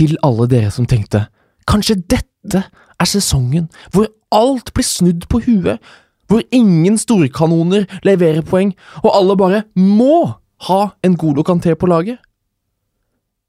til alle dere som tenkte kanskje dette er sesongen hvor alt blir snudd på huet, hvor ingen storkanoner leverer poeng, og alle bare må ha en Golo Kanté på laget?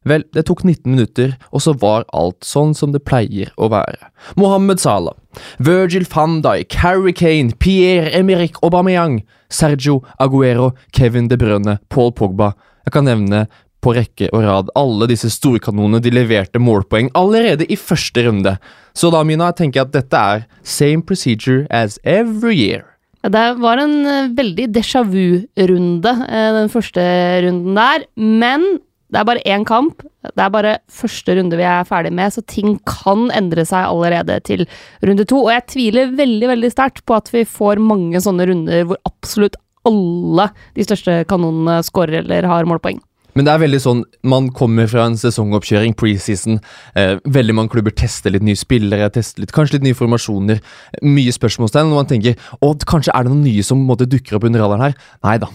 Vel, det tok 19 minutter, og så var alt sånn som det pleier å være. Mohammed Salah, Virgil van Dijk, Harry Kane, Pierre-Emerick Aubameyang, Sergio Aguero, Kevin De Bruyne, Paul Pogba Jeg kan nevne på rekke og rad alle disse storkanonene de leverte målpoeng allerede i første runde. Så da, Mina, tenker jeg at dette er same procedure as every year. Det var en eh, veldig déjà vu-runde, eh, den første runden der. Men det er bare én kamp. Det er bare første runde vi er ferdig med, så ting kan endre seg allerede til runde to. Og jeg tviler veldig, veldig sterkt på at vi får mange sånne runder hvor absolutt alle de største kanonene scorer eller har målpoeng. Men det er veldig sånn, man kommer fra en sesongoppkjøring, preseason. Eh, veldig mange klubber tester litt nye spillere, tester litt, kanskje litt nye formasjoner. Mye spørsmålstegn, og man tenker å, kanskje er det noen nye som måtte dukker opp under radaren her. Nei da.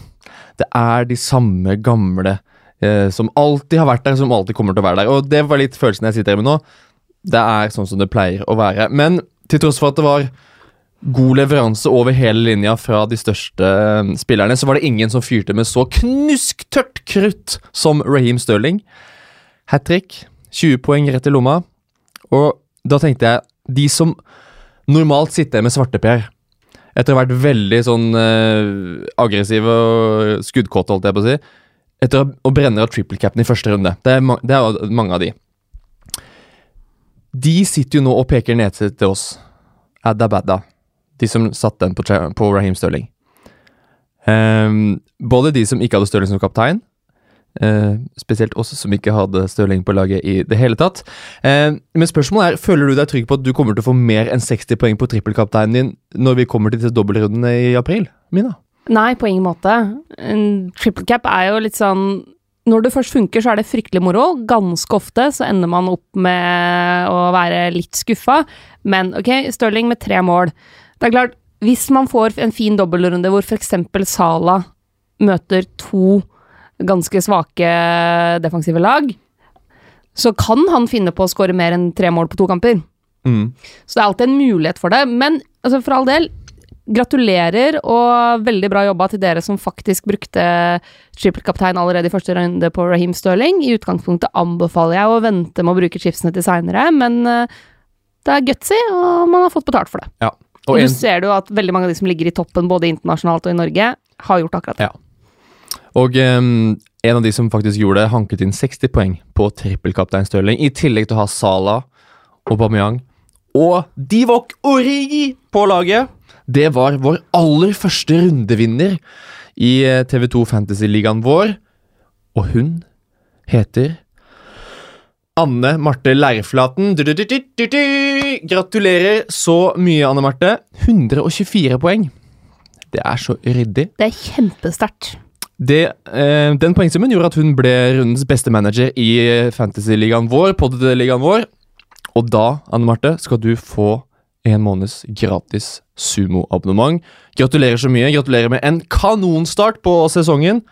Det er de samme gamle eh, som alltid har vært der, som alltid kommer til å være der. Og det var litt følelsen jeg sitter her med nå. Det er sånn som det pleier å være. Men til tross for at det var god leveranse over hele linja fra de største eh, spillerne, så var det ingen som fyrte med så knusktørt krutt som Raheem Sterling. Hat trick, 20 poeng rett i lomma. Og da tenkte jeg, de som normalt sitter med svarteper etter å ha vært veldig sånn uh, aggressive og skuddkåte, holdt jeg på å si, etter å, brenne av triple cap'n i første runde Det er, det er mange av de. De sitter jo nå og peker ned til oss. Adda badda de som satte den på, på Raheem Stirling. Um, både de som ikke hadde Stirling som kaptein, uh, spesielt oss som ikke hadde Stirling på laget i det hele tatt. Uh, men spørsmålet er, føler du deg trygg på at du kommer til å få mer enn 60 poeng på trippelkapteinen din når vi kommer til disse dobbeltrundene i april? Mina? Nei, på ingen måte. En triple cap er jo litt sånn når det først funker, så er det fryktelig moro. Ganske ofte så ender man opp med å være litt skuffa. Men ok, Stirling med tre mål. Det er klart, hvis man får en fin dobbeltrunde hvor f.eks. Sala møter to ganske svake defensive lag, så kan han finne på å skåre mer enn tre mål på to kamper. Mm. Så det er alltid en mulighet for det. Men altså, for all del, gratulerer og veldig bra jobba til dere som faktisk brukte trippelkaptein allerede i første runde på Raheem Sterling. I utgangspunktet anbefaler jeg å vente med å bruke chipsene til seinere, men uh, det er gutsy, og man har fått betalt for det. Ja. Og en, du ser du at veldig mange av de som ligger i toppen, både internasjonalt og i Norge, har gjort akkurat det. Ja. Og um, en av de som faktisk gjorde det, hanket inn 60 poeng på trippelkaptein Stirling, i tillegg til å ha Salah og Bamiyang og Divok Origi på laget. Det var vår aller første rundevinner i eh, TV2 Fantasy-ligaen vår, og hun heter Anne Marte Leirflaten. Du, du, du, Gratulerer så mye, Anne Marte. 124 poeng. Det er så ryddig. Det er kjempesterkt. eh, den poengsummen gjorde at hun ble rundens beste manager i fantasyligaen vår, poddeligaen vår. Og da, Anne Marte, skal du få en måneds gratis sumo-abonnement. Gratulerer så mye. Gratulerer med en kanonstart på sesongen.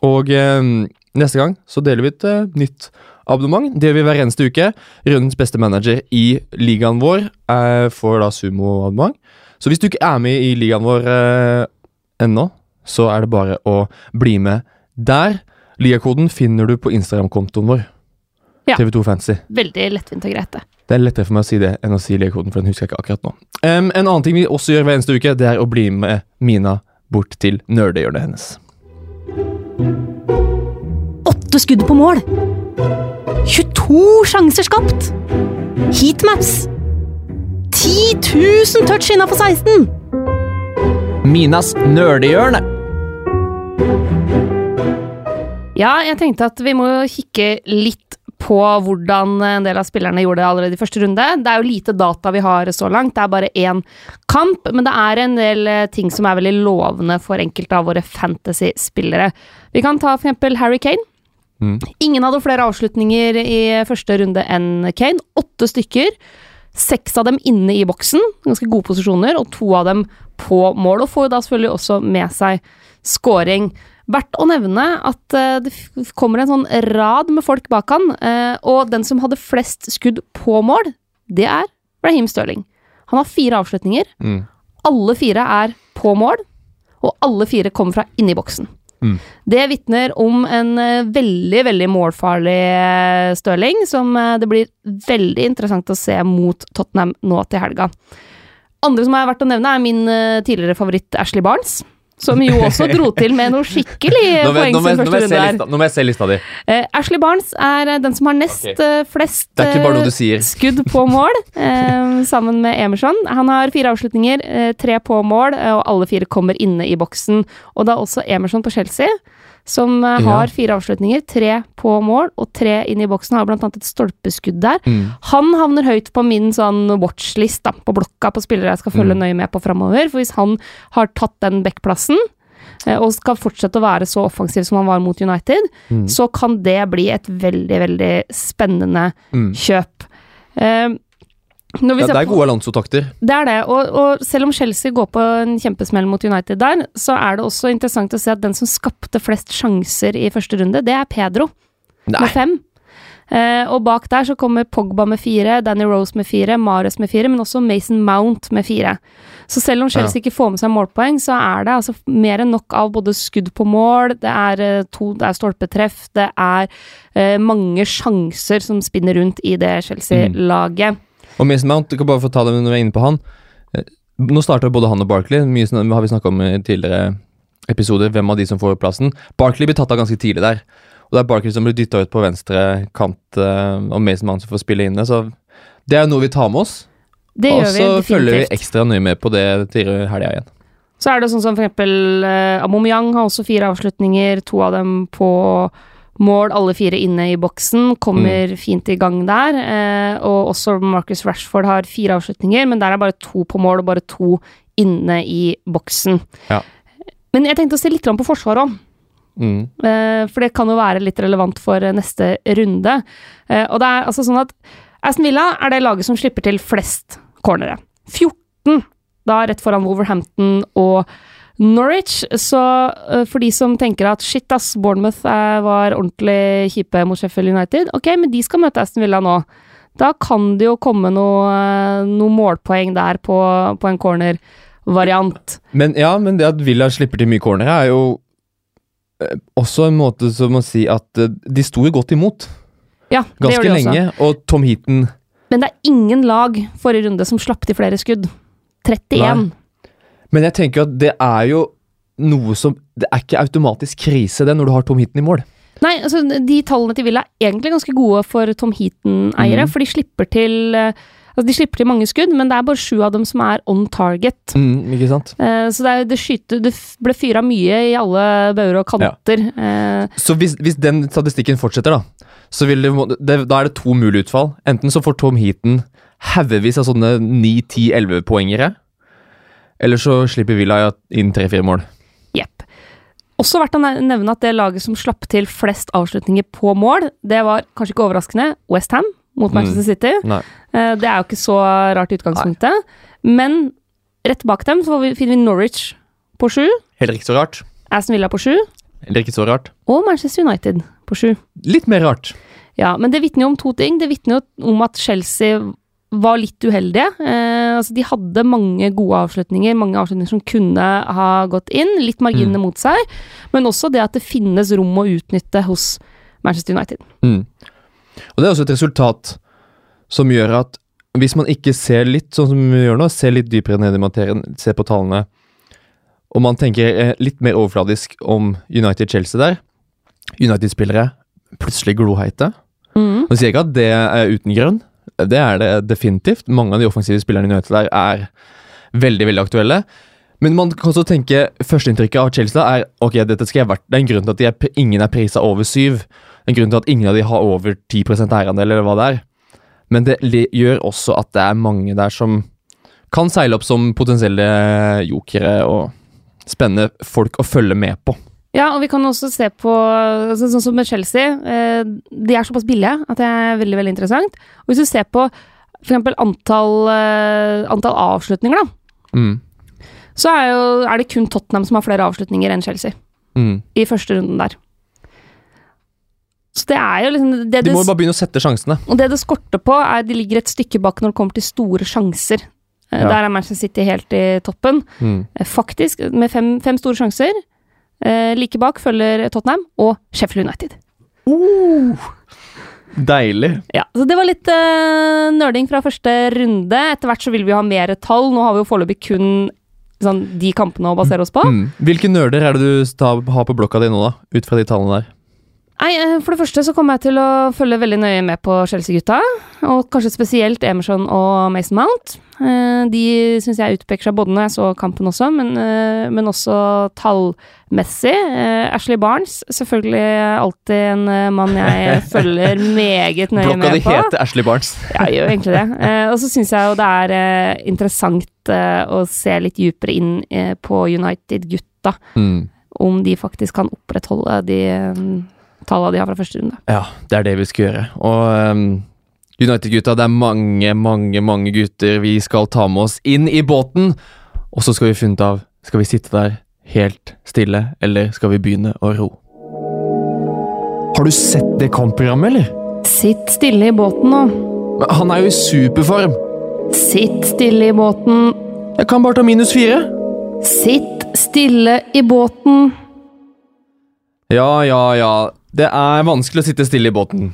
Og eh, neste gang så deler vi et eh, nytt abonnement. Det gjør vi hver eneste uke. Rundens beste manager i ligaen vår eh, får da sumo-abonnement. Så hvis du ikke er med i ligaen vår eh, ennå, så er det bare å bli med der. Ligakoden finner du på Instagram-kontoen vår. Ja. TV2 Fancy. Veldig lettvint og greit, det. Det er lettere for meg å si det enn å si legekoden, for den husker jeg ikke akkurat nå. Um, en annen ting vi også gjør hver eneste uke, det er å bli med Mina bort til nerdehjørnet hennes. Åtte skudd på mål! 22 sjanser skapt! Heatmaps! 10 000 touch innafor 16! Minas nerdehjørne. Ja, jeg tenkte at vi må kikke litt på hvordan en del av spillerne gjorde det allerede i første runde. Det er jo lite data vi har så langt, det er bare én kamp, men det er en del eh, ting som er veldig lovende for enkelte av våre fantasy-spillere. Vi kan ta for eksempel Harry Kane. Mm. Ingen hadde flere avslutninger i første runde enn Kane. Åtte stykker. Seks av dem inne i boksen, ganske gode posisjoner, og to av dem på mål. Og får jo da selvfølgelig også med seg scoring. Verdt å nevne at eh, det kommer en sånn rad med folk bak han, eh, og den som hadde flest skudd på mål, det er Raheem Stirling. Han har fire avslutninger. Mm. Alle fire er på mål, og alle fire kommer fra inni boksen. Mm. Det vitner om en eh, veldig, veldig målfarlig eh, Stirling, som eh, det blir veldig interessant å se mot Tottenham nå til helga. Andre som er verdt å nevne, er min tidligere favoritt Ashley Barnes. Som jo også dro til med noe skikkelig Nå, poeng nå, sin første runde her. nå må jeg se lista di. Eh, Ashley Barnes er eh, den som har nest Ok. eh, flest Det ikke bare noe du sier. skudd på mål, eh, sammen med Emerson. Han har fire avslutninger, eh, tre på mål, og alle fire kommer inne i boksen. Og da også Emerson på Chelsea, som Ja. har fire avslutninger, tre på mål og tre inne i boksen. Har blant annet et stolpeskudd der. Mm. Han havner høyt på min sånn watchlist da, på blokka på spillere jeg skal følge Mm. nøye med på framover. For hvis han har tatt den backplassen, eh, og skal fortsette å være så offensiv som han var mot United, Mm. så kan det bli et veldig, veldig spennende Mm. kjøp. Vi Ja, det er gode landskontakter. det er det, og, og selv om Chelsea går på en kjempesmell mot United der, så er det også interessant å se at den som skapte flest sjanser i første runde, det er Pedro, Nei. med fem. Eh, og bak der så kommer Pogba med fire, Danny Rose med fire, Mares med fire, men også Mason Mount med fire. Så selv om Chelsea ikke får med seg målpoeng, så er det altså mer enn nok av både skudd på mål, det er, eh, to, det er stolpetreff, det er eh, mange sjanser som spinner rundt i det Chelsea-laget. Og Mason Mount, du kan bare få ta det når vi er inne på han. Eh, Nå starter både han og Barkley. Mye som har vi snakka om i tidligere episoder, hvem av de som får plassen. Barkley blir tatt av ganske tidlig der. Og det er Barkley som blir dytta ut på venstre kant, eh, og Mason Mount som får spille inne. Så det er noe vi tar med oss. Det og gjør vi så følger vi ekstra nøye med på det til helga igjen. Så er det sånn som for eksempel uh, Aubameyang har også fire avslutninger, to av dem på mål, alle fire inne i boksen, kommer fint i gang der. eh, og også Marcus Rashford har fire avslutninger, men der er bare to på mål og bare to inne i boksen. Ja. Men jeg tenkte å se litt på forsvaret òg. Mm. Eh, for det kan jo være litt relevant for eh, neste runde. Eh, og det er altså sånn at Aston Villa er det laget som slipper til flest cornere. 14, da rett foran Wolverhampton og Norwich. Så eh, for de som tenker at shit ass, Bournemouth eh, var ordentlig kjipe mot Sheffield United, ok, men de skal møte Aston Villa nå. Da kan det jo komme noe, eh, noe målpoeng der på, på en corner-variant. Men ja, men det at Villa slipper til mye cornere, er jo også en måte som å si at de sto jo godt imot. Ja, det gjør de de også. lenge. Og Tom Heaton Men det er ingen lag forrige runde som slapp til flere skudd. 31. Nei. Men jeg tenker at det er jo noe som Det er ikke automatisk krise, det, når du har Tom Heaton i mål. Nei, altså de tallene til Villa er egentlig ganske gode for Tom Heaton-eiere, mm. for de slipper til eh, Altså, de slipper til mange skudd, men det er bare sju av dem som er on target. Mm, ikke sant? Eh, så det, er, det, skyter, det ble fyra mye i alle bauger og kanter. Eh, Så hvis, hvis den statistikken fortsetter, da, så det, da er det to mulige utfall. Enten så får Tom Heaton haugevis av sånne 9-10-11-poengere, eller så slipper Villa inn tre-fire mål. Jepp. Også verdt å ne- nevne at det laget som slapp til flest avslutninger på mål, det var kanskje ikke overraskende Westham mot Manchester City. Nei. Eh, Det er jo ikke så rart i utgangspunktet. Men rett bak dem så finner vi Norwich på sju, Heller ikke så rart. Aston Villa på sju Heller ikke så rart. og Manchester United på sju. Litt mer rart. Ja, men det vitner jo om to ting. Det vitner jo om at Chelsea var litt uheldige. Eh, altså de hadde mange gode avslutninger, mange avslutninger som kunne ha gått inn. Litt marginene mot seg, men også det at det finnes rom å utnytte hos Manchester United. Mm. Og det er også et resultat som gjør at hvis man ikke ser litt sånn som vi gjør nå, ser litt dypere ned i materien, ser på tallene, og man tenker eh, litt mer overfladisk om United-Chelsea der United-spillere plutselig gloheite. Mm. Nå sier jeg ikke at det er uten grunn, det er det definitivt. Mange av de offensive spillerne i United der er veldig, veldig aktuelle. Men man kan også tenke førsteinntrykket av Chelsea er ok, dette skal jeg vært, det er en grunn til at er, ingen er prisa over syv. En grunn til at ingen av de har over 10% eierandel, eller hva det er. Men det gjør også at det er mange der som kan seile opp som potensielle jokere og spennende folk å følge med på. Ja, og vi kan også se på altså, Sånn som med Chelsea. Eh, de er såpass billige at det er veldig veldig interessant. Og hvis du ser på f.eks. Antall, eh, antall avslutninger, da, Mm. så er, jo, er det kun Tottenham som har flere avslutninger enn Chelsea. Mm. i første runden der. Så det er jo liksom det De må jo bare begynne å sette sjansene. Og det det skorter på, er de ligger et stykke bak når det kommer til store sjanser. Eh, Ja. Der er Manchester City helt i toppen. Mm. Eh, Faktisk, med fem, fem store sjanser. Eh, like bak følger Tottenham og Sheffield United. Deilig. Ja, så Det var litt uh, nerding fra første runde. Etter hvert så vil vi ha mer tall. Nå har vi jo foreløpig kun sånn, de kampene å basere oss på. Mm. Hvilke nerder er det du har på blokka di nå, da? Ut fra de tallene der. Nei, eh, For det første så kommer jeg til å følge veldig nøye med på Chelsea-gutta. Og kanskje spesielt Emerson og Mason Mount. Eh, De syns jeg utpeker seg både når jeg så kampen også, men, eh, men også tallmessig. Ashley Barnes, selvfølgelig alltid en mann jeg følger meget nøye Blokka di med på. heter Ashley Barnes. Ja, jeg gjør egentlig det. Og så syns jeg jo det er interessant å se litt dypere inn på United-gutta. Mm. Om de faktisk kan opprettholde de tallene de har fra første runde. Ja, det er det vi skal gjøre. Og um, United-gutta, det er mange, mange, mange gutter vi skal ta med oss inn i båten. Og så skal vi finne ut av Skal vi sitte der helt stille, eller skal vi begynne å ro? Har du sett det kampprogrammet, eller? Sitt stille i båten nå. Men Han er jo i superform! Sitt stille i båten. Jeg kan bare ta minus fire. Sitt stille i båten. Ja, ja, ja. Det er vanskelig å sitte stille i båten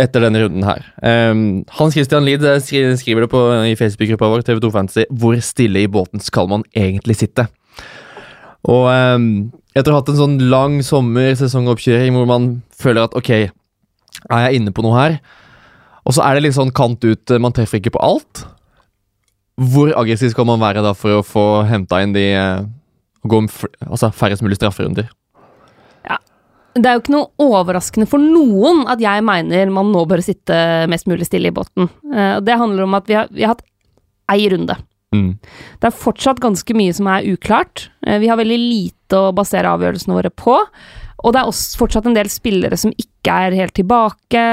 etter denne runden her. Um, Hans Christian Lid eh, skriver det på, i Facebook-gruppa vår, TV2 Fantasy, hvor stille i båten skal man egentlig sitte? Og um, etter å ha hatt en sånn lang sommer-sesongoppkjøring hvor man føler at ok, er jeg inne på noe her? Og så er det litt sånn kant ut, eh, man treffer ikke på alt. Hvor aggressiv skal man være da for å få henta inn de og Gå om altså, færrest mulig strafferunder? Det er jo ikke noe overraskende for noen at jeg mener man nå bør sitte mest mulig stille i båten. Eh, Det handler om at vi har, vi har hatt ei runde. Mm. Det er fortsatt ganske mye som er uklart. Eh, Vi har veldig lite å basere avgjørelsene våre på. Og det er også fortsatt en del spillere som ikke er helt tilbake.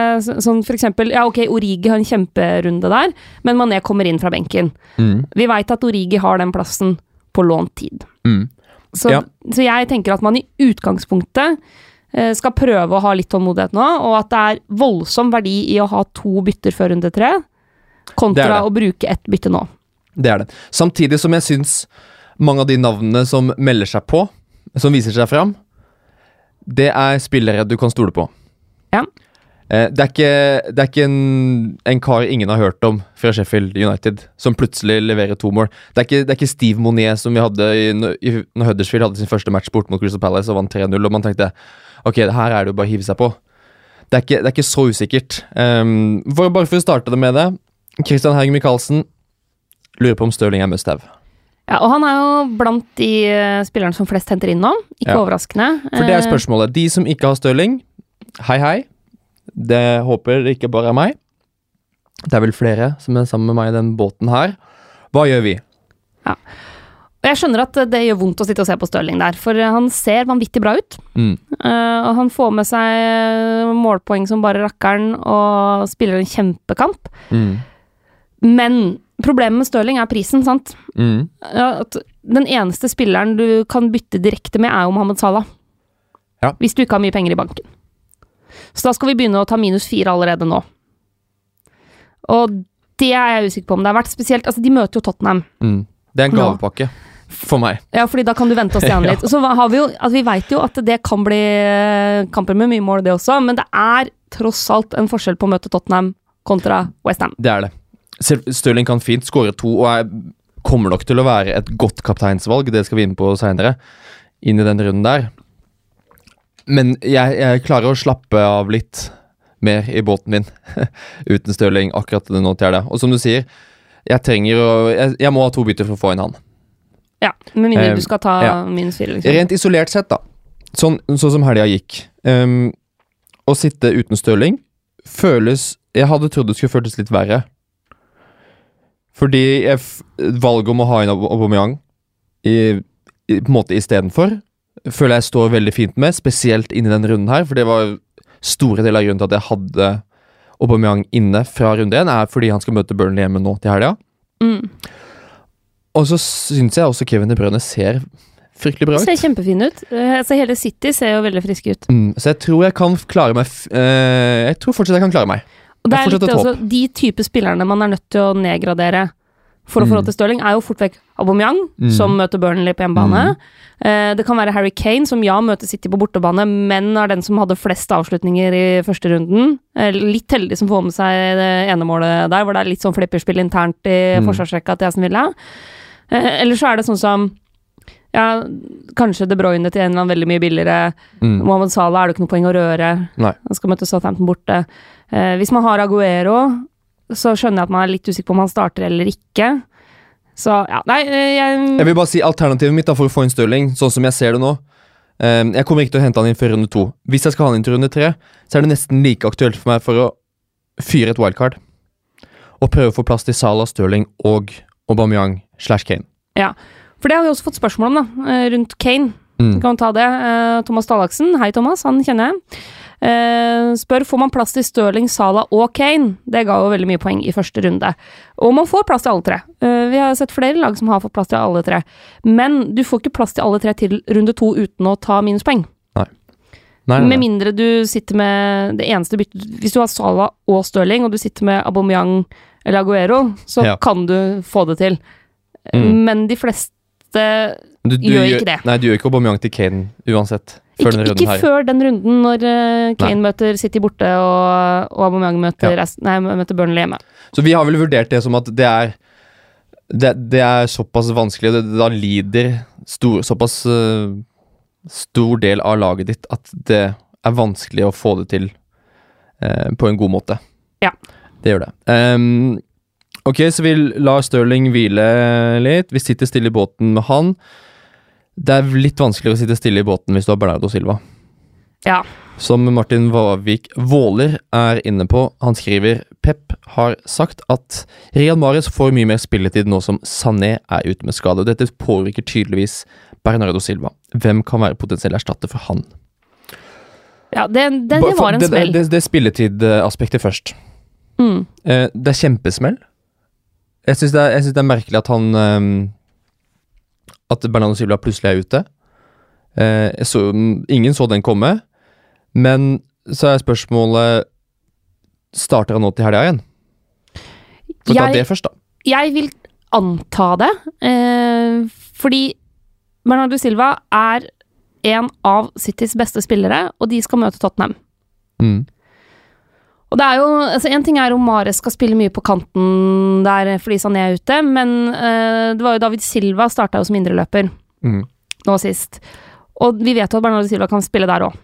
Sånn for eksempel, ja ok, Origi har en kjemperunde der, men Mané kommer inn fra benken. Mm. Vi veit at Origi har den plassen på lånt tid. Mm. Så, Ja. så jeg tenker at man i utgangspunktet skal prøve å ha litt tålmodighet nå, og at det er voldsom verdi i å ha to bytter før runde tre, Det kontra det. å bruke ett bytte nå. Det er det. Samtidig som jeg syns mange av de navnene som melder seg på, som viser seg fram, det er spillere du kan stole på. Ja. Eh, Det er ikke, det er ikke en, en kar ingen har hørt om fra Sheffield United, som plutselig leverer to mål. Det er ikke, det er ikke Steve Monier som vi hadde i, i, når Huddersfield hadde sin første match bort mot Crystal Palace og vant 3-0, og man tenkte ok, her er det jo bare å hive seg på. Det er ikke, det er ikke så usikkert. Um, for, bare for å starte det med det. Christian Herring Michaelsen lurer på om Stirling er must have. Ja, og han er jo blant de eh, spillerne som flest henter inn nå, ikke Ja. overraskende. For det er Eh, spørsmålet. De som ikke har Stirling, hei hei. Det håper det ikke bare er meg. Det er vel flere som er sammen med meg i den båten her. Hva gjør vi? Og jeg skjønner at det gjør vondt å sitte og se på Stirling der, for han ser vanvittig bra ut. Mm. Og han får med seg målpoeng som bare rakkeren, og spiller en kjempekamp. Mm. Men problemet med Stirling er prisen, sant? Mm. Ja, at den eneste spilleren du kan bytte direkte med, er jo Mohammed Salah. Ja. Hvis du ikke har mye penger i banken. Så da skal vi begynne å ta minus fire allerede nå. Og det er jeg usikker på om det er verdt. Spesielt, altså De møter jo Tottenham. Mm. Det er en Nå. gavepakke for meg. Ja, fordi da kan du vente og se an litt. Så har vi jo, altså vi vet jo at det kan bli eh, kamper med mye mål, det også, men det er tross alt en forskjell på å møte Tottenham kontra Westham. Det er det. Stirling kan fint skåre to, og jeg kommer nok til å være et godt kapteinsvalg. Det skal vi inn på seinere, inn i den runden der. Men jeg, jeg klarer å slappe av litt mer i båten min uten Stirling akkurat nå til det. Og som du sier, jeg trenger å Jeg, jeg må ha to bytter for å få inn han. Ja, Med mindre um, du skal ta ja. minus fire, liksom. Rent isolert sett, da. Sånn, sånn som helga gikk. Um, å sitte uten Stirling føles Jeg hadde trodd det skulle føltes litt verre. Fordi jeg, valget om å ha inn Aub- Aubameyang i, i, på en måte istedenfor, føler jeg står veldig fint med, spesielt inni den runden her. For det var store deler av grunnen til at jeg hadde Aubameyang inne fra runde én, er fordi han skal møte Burnley hjemme nå til helga. Mm. Og så syns jeg også Kevin De Bruyne ser fryktelig bra ut. Ser kjempefin ut. Altså, hele City ser jo veldig friske ut. Mm, så jeg tror jeg kan klare meg eh, Jeg tror fortsatt jeg kan klare meg. Og det er litt også, De type spillerne man er nødt til å nedgradere for å få Mm. råd til Stirling, er jo fort vekk Aubameyang, Mm. som møter Burnley på hjemmebane. Eh, det kan være Harry Kane, som ja møter City på bortebane, men er den som hadde flest avslutninger i første runden. Eh, litt heldig som får med seg det ene målet der, hvor det er litt sånn flipperspill internt i Mm. forsvarsrekka til Aston Villa. Eh, eller så er det sånn som ja, kanskje De Bruyne til en eller annen veldig mye billigere. Mm. Mohammed Salah er det ikke noe poeng å røre. Nei. Han skal møte Southampton borte. Eh, hvis man har Aguero, så skjønner jeg at man er litt usikker på om han starter eller ikke. Så ja, nei, eh, jeg Jeg vil bare si alternativet mitt da for å få inn Stirling, sånn som jeg ser det nå. Um, jeg kommer ikke til å hente han inn før runde to. Hvis jeg skal ha han inn til runde tre, så er det nesten like aktuelt for meg for å fyre et wildcard. Og prøve å få plass til Salah, Stirling og Aubameyang slash Kane. Ja, For det har vi også fått spørsmål om, da, eh, rundt Kane. Mm. Kan vi ta det? Thomas Dalaksen, hei Thomas, han kjenner jeg. Eh, spør får man plass til Stirling, Salah og Kane. Det ga jo veldig mye poeng i første runde. Og man får plass til alle tre. Uh, vi har sett flere lag som har fått plass til alle tre. Men du får ikke plass til alle tre til runde to uten å ta minuspoeng. Nei, nei, Med mindre du sitter med det eneste byttet Hvis du har Salah og Stirling, og du sitter med Aubameyang eller Aguero, så Ja. kan du få det til. Mm. Men de fleste Du, du gjør ikke det. Nei, du gjør ikke Aubameyang til Kane uansett. Før Ikke, ikke før den runden når Kane Kane møter City borte og, og Aubameyang møter, Ja. Nei, møter Burnley hjemme. Så vi har vel vurdert det som at det er Det, det er såpass vanskelig, og da lider stor, såpass uh, stor del av laget ditt at det er vanskelig å få det til uh, på en god måte. Ja. Det gjør det. Um, ok, så vi lar Stirling hvile litt. Vi sitter stille i båten med han. Det er litt vanskeligere å sitte stille i båten hvis du har Bernardo Silva. Ja. Som Martin Vavik Våler er inne på, han skriver Pep har sagt at Rian Marius får mye mer spilletid nå som Sané er ute med skade. Dette påvirker tydeligvis Bernardo Silva. Hvem kan være potensiell erstatter for han? ja det, det, det var en det, smell. Det, det spilletidaspektet først. Mm. Eh, det er kjempesmell. Jeg syns det, det er merkelig at han ehm, At Bernardo Silva plutselig er ute. Eh, så, ingen så den komme. Men så er spørsmålet Starter han nå til helga igjen? For ta det først, da. Jeg vil anta det, eh, fordi Bernardo Silva er en av Citys beste spillere, og de skal møte Tottenham. Mm. Og det er jo, altså En ting er om Mares skal spille mye på kanten der fordi Sané er ute, men uh, det var jo David Silva starta jo som indreløper Mm. nå sist. Og vi vet jo at Bernardo Silva kan spille der òg.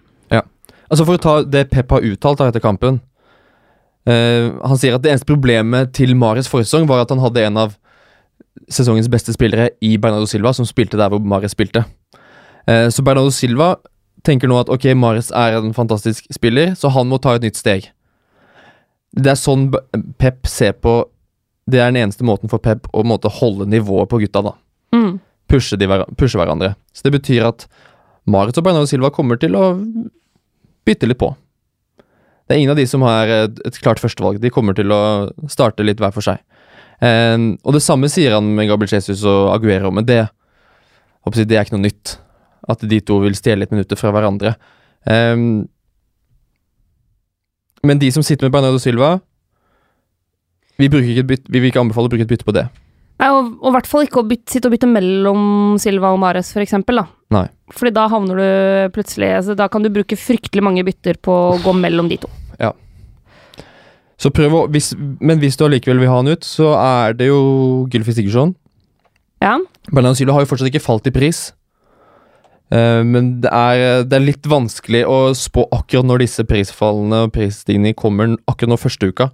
Altså For å ta det Pep har uttalt etter kampen uh, Han sier at det eneste problemet til Mares forrige sesong var at han hadde en av sesongens beste spillere i Bernardo Silva, som spilte der hvor Mares spilte. Uh, så Bernardo Silva tenker nå at ok, Mares er en fantastisk spiller, så han må ta et nytt steg. Det er sånn Pep ser på Det er den eneste måten for Pep å måte holde nivået på gutta, da. Mm. Pushe, de, hver- pushe hverandre. Så det betyr at Marit og Bernardo Silva kommer til å bytte litt på. Det er ingen av de som har et, et klart førstevalg. De kommer til å starte litt hver for seg. Eh, og det samme sier han med Gabriel Jesus og Aguero, men det, det er ikke noe nytt. At de to vil stjele litt minutter fra hverandre. Eh, men de som sitter med Bernardo Silva vi, ikke bytte, vi vil ikke anbefale å bruke et bytte på det. Nei, og i hvert fall ikke å bytte, sitte og bytte mellom Silva og Mares, for eksempel, da. Nei. Fordi da havner du plutselig altså, Da kan du bruke fryktelig mange bytter på å gå mellom de to. Ja. Så prøv å, hvis, men hvis du allikevel vil ha han ut, så er det jo Gylfi Sigurdsson. Ja. Bernardo Silva har jo fortsatt ikke falt i pris. Eh, men det er, det er litt vanskelig å spå akkurat når disse prisfallene og prisstigningene kommer, akkurat nå første uka.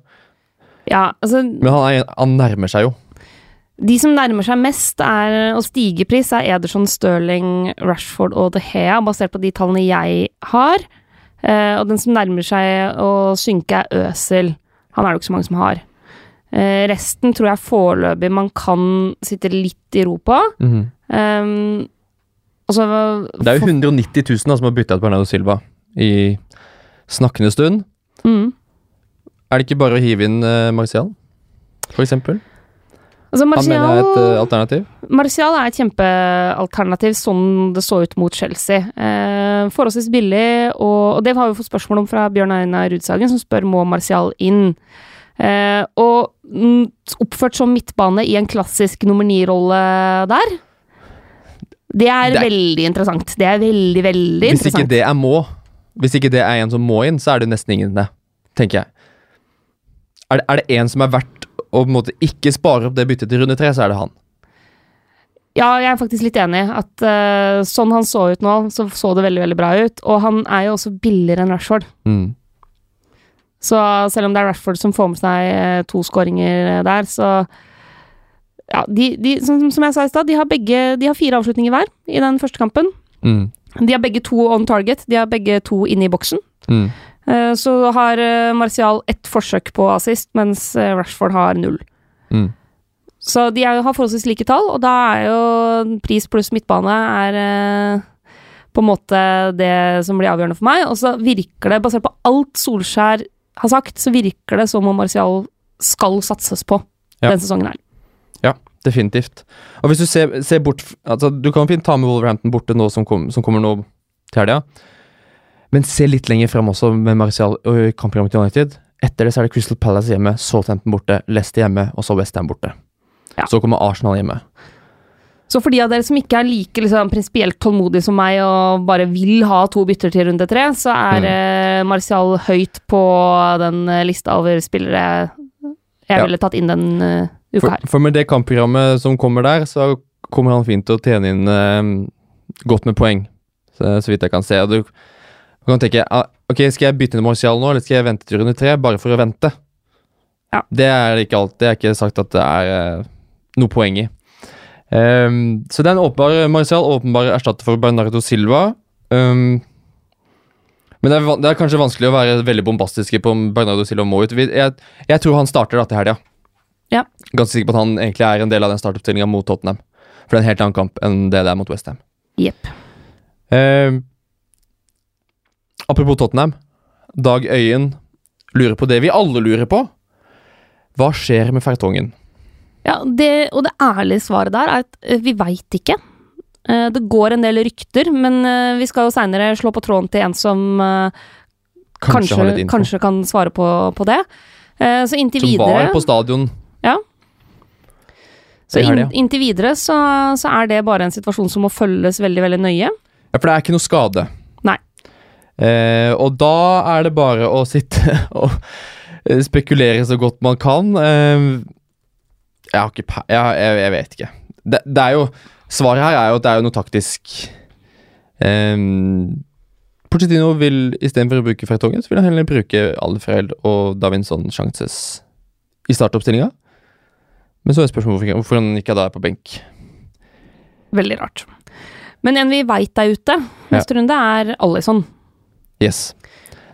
ja, altså Men han, er, han nærmer seg jo. De som nærmer seg mest er, og stige i pris, er Ederson, Stirling, Rashford og De Hea, basert på de tallene jeg har. Eh, og den som nærmer seg å synke, er Øsel. Han er det jo ikke så mange som har. Eh, resten tror jeg foreløpig man kan sitte litt i ro på. Um, og så Det er jo 190 000 da, som har bytta ut Bernardo Silva i snakkende stund. mm. Er det ikke bare å hive inn uh, Marcial, for eksempel? Altså, Han mener er et Martial, eh, alternativ. Martial er et kjempealternativ sånn det så ut mot Chelsea. Eh, forholdsvis billig, og, og det har vi fått spørsmål om fra Bjørn Einar Rudsagen, som spør må Martial inn. Eh, og oppført som midtbane i en klassisk nummer ni-rolle der. Det er Det er- veldig interessant. Det er veldig, veldig Hvis ikke det er må, hvis ikke det er en som må inn, så er det nesten ingen det, tenker jeg. Er det, er det en som er verdt å på en måte ikke spare opp det byttet til runde tre, så er det han. Ja, jeg er faktisk litt enig. At uh, sånn han så ut nå, så så det veldig veldig bra ut. Og han er jo også billigere enn Rashford. Mm. Så selv om det er Rashford som får med seg eh, to skåringer der, så Ja, de, de som, som jeg sa i stad, de har De har fire avslutninger hver i den første kampen. Mm. De har begge to on target. De har begge to inne i boksen. Mm. Eh, Så har eh, Martial ett forsøk på assist, mens eh, Rashford har null. Mm. Så de er, har forholdsvis like tall, og da er jo pris pluss midtbane er på en måte det som blir avgjørende for meg. Og så virker det, basert på alt Solskjær har sagt, så virker det som om Martial skal satses på Ja. denne sesongen her. Definitivt. Og hvis du ser, ser bort altså, Du kan fint ta med Wolverhampton borte nå som, kom, som kommer nå til helga, men se litt lenger frem også med Martial og kampprogrammet til United. Etter det så er det Crystal Palace hjemme, Southampton borte, Leicester hjemme, og så Westham borte. Ja. Så kommer Arsenal hjemme. Så for de av dere som ikke er like liksom, prinsipielt tålmodige som meg og bare vil ha to bytter til runde tre, så er Mm. eh, Martial høyt på den eh, lista over spillere jeg Ja. ville tatt inn den eh, uka For, her. for med det kampprogrammet som kommer der, så kommer han fint til å tjene inn eh, godt med poeng, så, så vidt jeg kan se. Og du, du kan tenke ah, Ok, skal jeg bytte inn Martial nå, eller skal jeg vente til runde tre, bare for å vente? Ja. Det er ikke alt, det er ikke sagt at det er eh, noe poeng i. Um, så det er en åpenbar Marcial åpenbar erstatter for Bernardo Silva. Um, men det er, det er kanskje vanskelig å være veldig bombastiske på om Bernardo Silva må ut. Jeg, jeg tror han starter da til helga. Ja. Ganske sikker på at han egentlig er en del av den startoppstillinga mot Tottenham. For det er en helt annen kamp enn det det er mot Westham. Yep. Eh, apropos Tottenham. Dag Øyen lurer på det vi alle lurer på. Hva skjer med Fertongen? Ja, det, og det ærlige svaret der er at eh, vi veit ikke. Eh, Det går en del rykter, men eh, vi skal jo seinere slå på tråden til en som Kanskje, kanskje, kanskje kan svare på, på det. Eh, Så inntil Som videre var på stadion. Så in, inntil videre så, så er det bare en situasjon som må følges veldig, veldig nøye. Ja, for det er ikke noe skade. Nei. Eh, og da er det bare å sitte og eh, spekulere så godt man kan. Eh, jeg har ikke pe- jeg, jeg, jeg vet ikke. Det, det er jo Svaret her er jo at det er jo noe taktisk. Eh, Pochettino vil istedenfor å bruke Fertongen, så vil han heller bruke Alfred og Davinson Chances i startoppstillinga. Men så er spørsmålet hvorfor, han ikke er på benk. Veldig rart. Men en vi veit er ute neste runde, er Alison. Yes.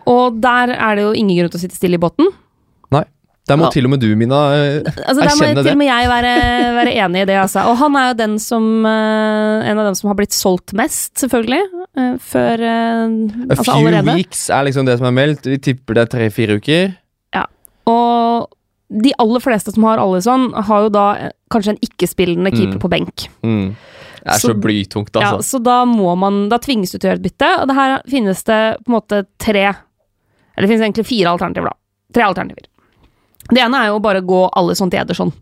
Og der er det jo ingen grunn til å sitte stille i båten. Nei. Der må Ja. til og med du, Mina, altså, erkjenne det. der må til og med jeg være, være enig i det, altså. Og han er jo den som eh, En av dem som har blitt solgt mest, selvfølgelig. Før, før allerede. A Altså few allerede. weeks er liksom det som er meldt. Vi tipper det er tre-fire uker. Ja. Og de aller fleste som har Alison, har jo da eh, kanskje en ikke-spillende keeper Mm. på benk. Mm. Det er så, Så- blytungt, Ja, altså. så da må man Da tvinges du til å gjøre et bytte, og det her finnes det på en måte tre Eller det finnes egentlig fire alternativer, da. Tre alternativer. Det ene er jo bare å gå alle sånn til Ederson.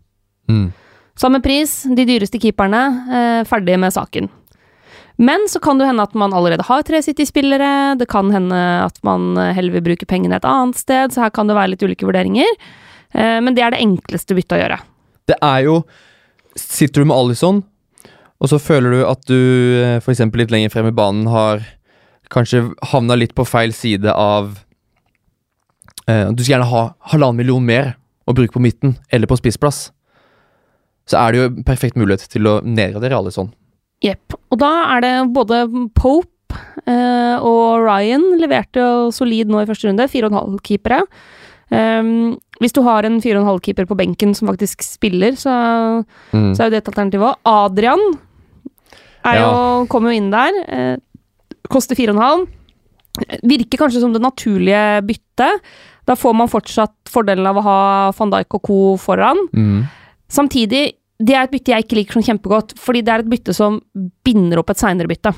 Mm. Samme pris, de dyreste keeperne, eh, ferdig med saken. Men så kan det hende at man allerede har tre City-spillere, det kan hende at man eh, heller vil bruke pengene et annet sted, så her kan det være litt ulike vurderinger. Eh, men det er det enkleste byttet å gjøre. Det er jo Sitter du med Alison, og så føler du at du f.eks. for eksempel litt lenger frem i banen har kanskje havna litt på feil side av eh, Du skal gjerne ha halvannen million mer å bruke på midten eller på spissplass. Så er det jo perfekt mulighet til å nedgradere Alison. Jepp. Og da er det både Pope eh, og Ryan leverte jo solid nå i første runde. Fire og en halv keepere. Um, hvis du har en fire og en halv keeper på benken som faktisk spiller, så, Mm. så er jo det et alternativ òg. Adrian er jo, kommer jo inn der. Eh, koster fire og en halv. Virker kanskje som det naturlige byttet. Da får man fortsatt fordelen av å ha van Dijk og co. foran. Mm. Samtidig, det er et bytte jeg ikke liker sånn kjempegodt, fordi det er et bytte som binder opp et seinere bytte.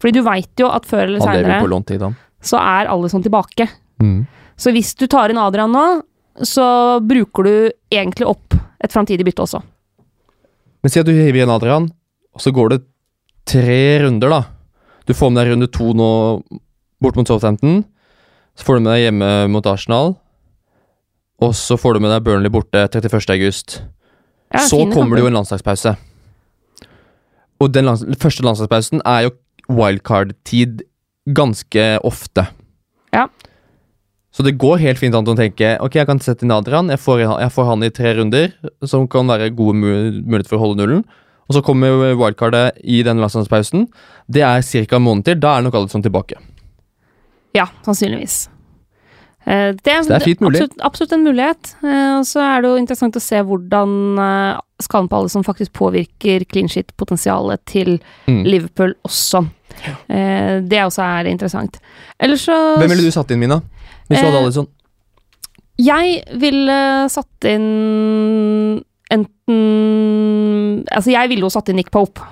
Fordi du veit jo at før eller seinere så er alle sånn tilbake. Mm. Så hvis du tar inn Adrian nå, så bruker du egentlig opp et framtidig bytte også. Men si at du hiver igjen Adrian, og så går det tre runder, da. Du får med deg runde to nå bort mot Southampton. Så får du med deg hjemme mot Arsenal. Og så får du med deg Burnley borte 31. august. Ja, så kommer det jo en landslagspause. Og den lands første landslagspausen er jo wildcard-tid ganske ofte. Ja. Så det går helt fint an å tenke Ok, jeg kan sette inn Adrian. Jeg får, jeg får han i tre runder, som kan være gode mu- muligheter for å holde nullen. Og så kommer wildcardet i den landslagspausen. Det er ca. en måned til. Da er nok alle sånn tilbake. Ja, sannsynligvis. Eh, Det, er, det er fint mulig. Absolutt, absolutt en mulighet. Eh, Og så er det jo interessant å se hvordan eh, skaden på alle som faktisk påvirker clean shit-potensialet til Mm. Liverpool også. Det også er interessant. Ellers så Hvem ville du satt inn, Mina? Hvis du hadde Alison? sånn? Jeg ville satt inn enten Altså, jeg ville jo satt inn Nick Pope.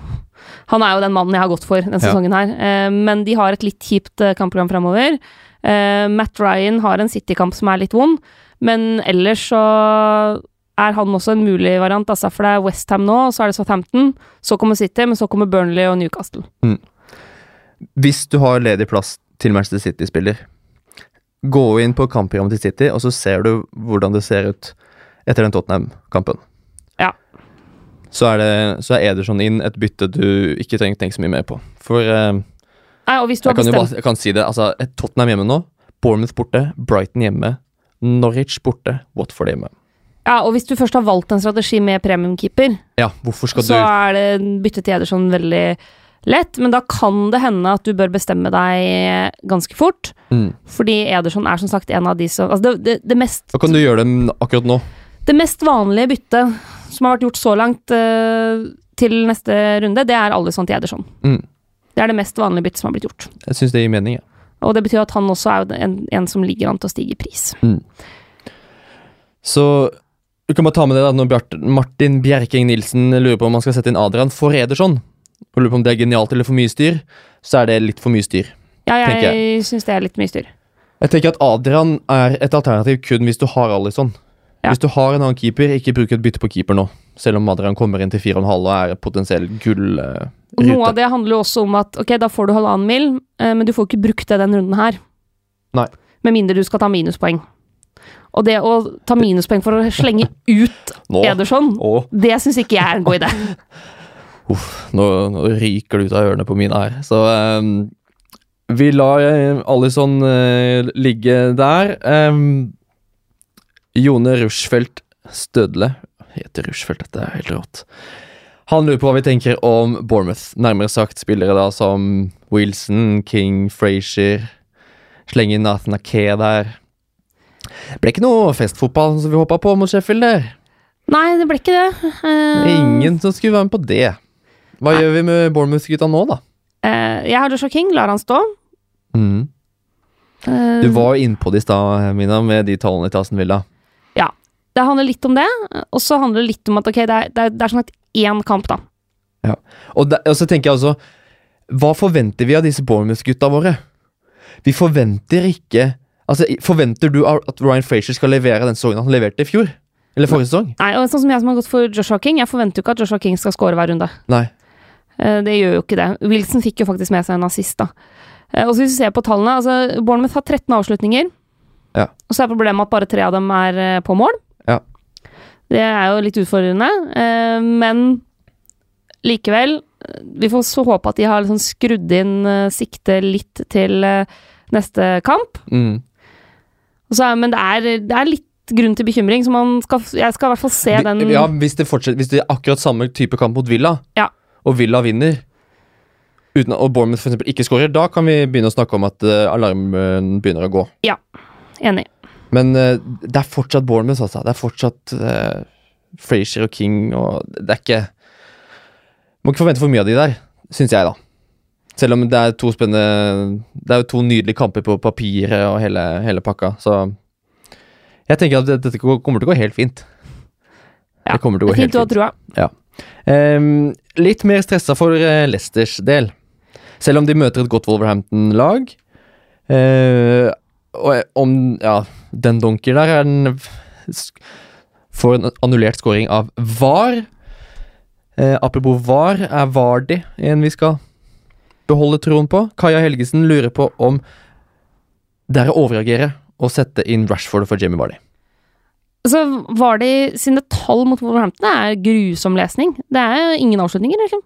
Han er jo den mannen jeg har gått for denne Ja. sesongen her. Eh, Men de har et litt kjipt eh, kampprogram fremover. Matt Ryan har en City-kamp som er litt vond, men ellers så er han også en mulig variant. Altså, for det er Westham nå, så er det Southampton, så kommer City, men så kommer Burnley og Newcastle. Hvis du har ledig plass til Manchester City-spiller, gå inn på kampprogrammet til City, og så ser du hvordan det ser ut etter den Tottenham-kampen. Ja. Så er, det, så er Ederson inn et bytte du ikke trenger å tenke så mye mer på. For eh, Nei, jeg, kan bare, jeg kan si det, altså Tottenham hjemme nå, Bournemouth borte, Brighton hjemme, Norwich borte, Watford hjemme. Ja, og hvis du først har valgt en strategi med premiumkeeper, Ja, hvorfor skal så du er det bytte til Ederson veldig lett, men da kan det hende at du bør bestemme deg ganske fort, mm. fordi Ederson er som sagt en av de som Altså, det, det, det, mest, Hva kan du gjøre dem akkurat nå. det mest vanlige byttet som har vært gjort så langt uh, til neste runde, det er Alison til Ederson. Mm. Det er det mest vanlige byttet som har blitt gjort. Jeg syns det gir mening. Ja. Og det betyr at han også er en, en som ligger an til å stige i pris. Så du kan bare ta med det da når Bjart, Martin Bjerking Nilsen lurer på om han skal sette inn Adrian for Ederson, og lurer på om det er genialt eller for mye styr, så er det litt for mye styr. Ja, jeg, jeg syns det er litt mye styr. Jeg tenker at Adrian er et alternativ kun hvis du har Alison. Ja. Hvis du har en annen keeper, ikke bruk et bytte på keeper nå. Selv om Adrian kommer inn til 4,5 og er potensiell gullrute. Uh, Noe av det handler jo også om at ok, da får du halvannen mil, uh, men du får ikke brukt det den runden her. Nei. Med mindre du skal ta minuspoeng. Og det å ta minuspoeng for å slenge ut Ederson, det syns ikke jeg er en god idé. nå, nå ryker det ut av ørene på mine her. Så um, vi lar eh, Alison uh, ligge der. Um, Jone Rushfeldt Stødle Heter Rushfeldt, dette er helt rått. Han lurer på hva vi tenker om Bournemouth. Nærmere sagt spillere da som Wilson, King, Frazier. Slenge inn Nathan Ake der. Ble ikke noe festfotball som vi håpa på mot Sheffield der. Nei, det ble ikke det. Uh... Ingen som skulle være med på det. Hva gjør vi med Bournemouth-gutta nå, da? Uh, jeg har Joshua King, lar han stå. Mm. Uh, Du var jo innpå det i stad, Mina, med de tallene til Aston Villa. Det handler litt om det, og så handler det litt om at ok, det er, det er, det er sånn at én kamp, da. Og, de, og så tenker jeg altså Hva forventer vi av disse Bournemouth-gutta våre? Vi forventer ikke Altså, Forventer du at Ryan Frazier skal levere den sesongen han leverte i fjor? Eller forrige sesong? Nei, og sånn som jeg som har gått for Joshua King, jeg forventer jo ikke at Joshua King skal score hver runde. Nei. Eh, Det gjør jo ikke det. Wilson fikk jo faktisk med seg en assist, da. Eh, Og så hvis vi ser på tallene, altså Bournemouth har 13 avslutninger. Ja. Og så er problemet at bare tre av dem er eh, på mål. Ja. Det er jo litt utfordrende, men likevel Vi får så håpe at de har liksom skrudd inn sikte siktet litt til neste kamp. Mm. Og så men det er, det er litt grunn til bekymring, så man skal, jeg skal i hvert fall se den Ja, hvis det, hvis det er akkurat samme type kamp mot Villa, Ja. Og Villa vinner, uten, og Bournemouth eksempel ikke skårer, da kan vi begynne å snakke om at uh, alarmen begynner å gå. Ja, Enig. Men uh, det er fortsatt Bournemouth, altså. Det er fortsatt uh, Frazier og King og Det er ikke Må ikke forvente for mye av de der, syns jeg, da. Selv om det er to spennende Det er jo to nydelige kamper på papiret og hele, hele pakka, så Jeg tenker at dette kommer til å gå helt fint. Ja, det kommer til å gå helt fint fint. trua. Ehm, litt mer stressa for eh, Leicesters del. Selv om de møter et godt Wolverhampton-lag. Uh, og eh, om Ja, den donker der er den Får en annullert scoring av VAR. Uh, apropos VAR, er Vardi en vi skal beholde troen på? Kaja Helgesen lurer på om det er å overreagere å sette inn Rashford for Jamie Vardy. Så var de sine tall mot Wolverhampton er grusom lesning. Det er ingen avslutninger, liksom.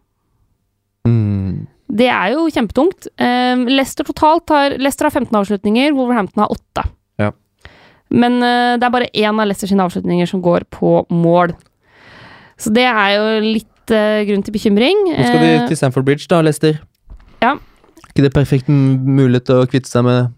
Mm. Det er jo kjempetungt. Um, Leicester totalt har Leicester har 15 avslutninger, Wolverhampton har 8. Ja. Men uh, det er bare én av Leicester sine avslutninger som går på mål. Så det er jo litt uh, grunn til bekymring. Nå skal de Eh, til Stamford Bridge, da, Leicester. Ja. ikke det perfekte mulighet til å kvitte seg med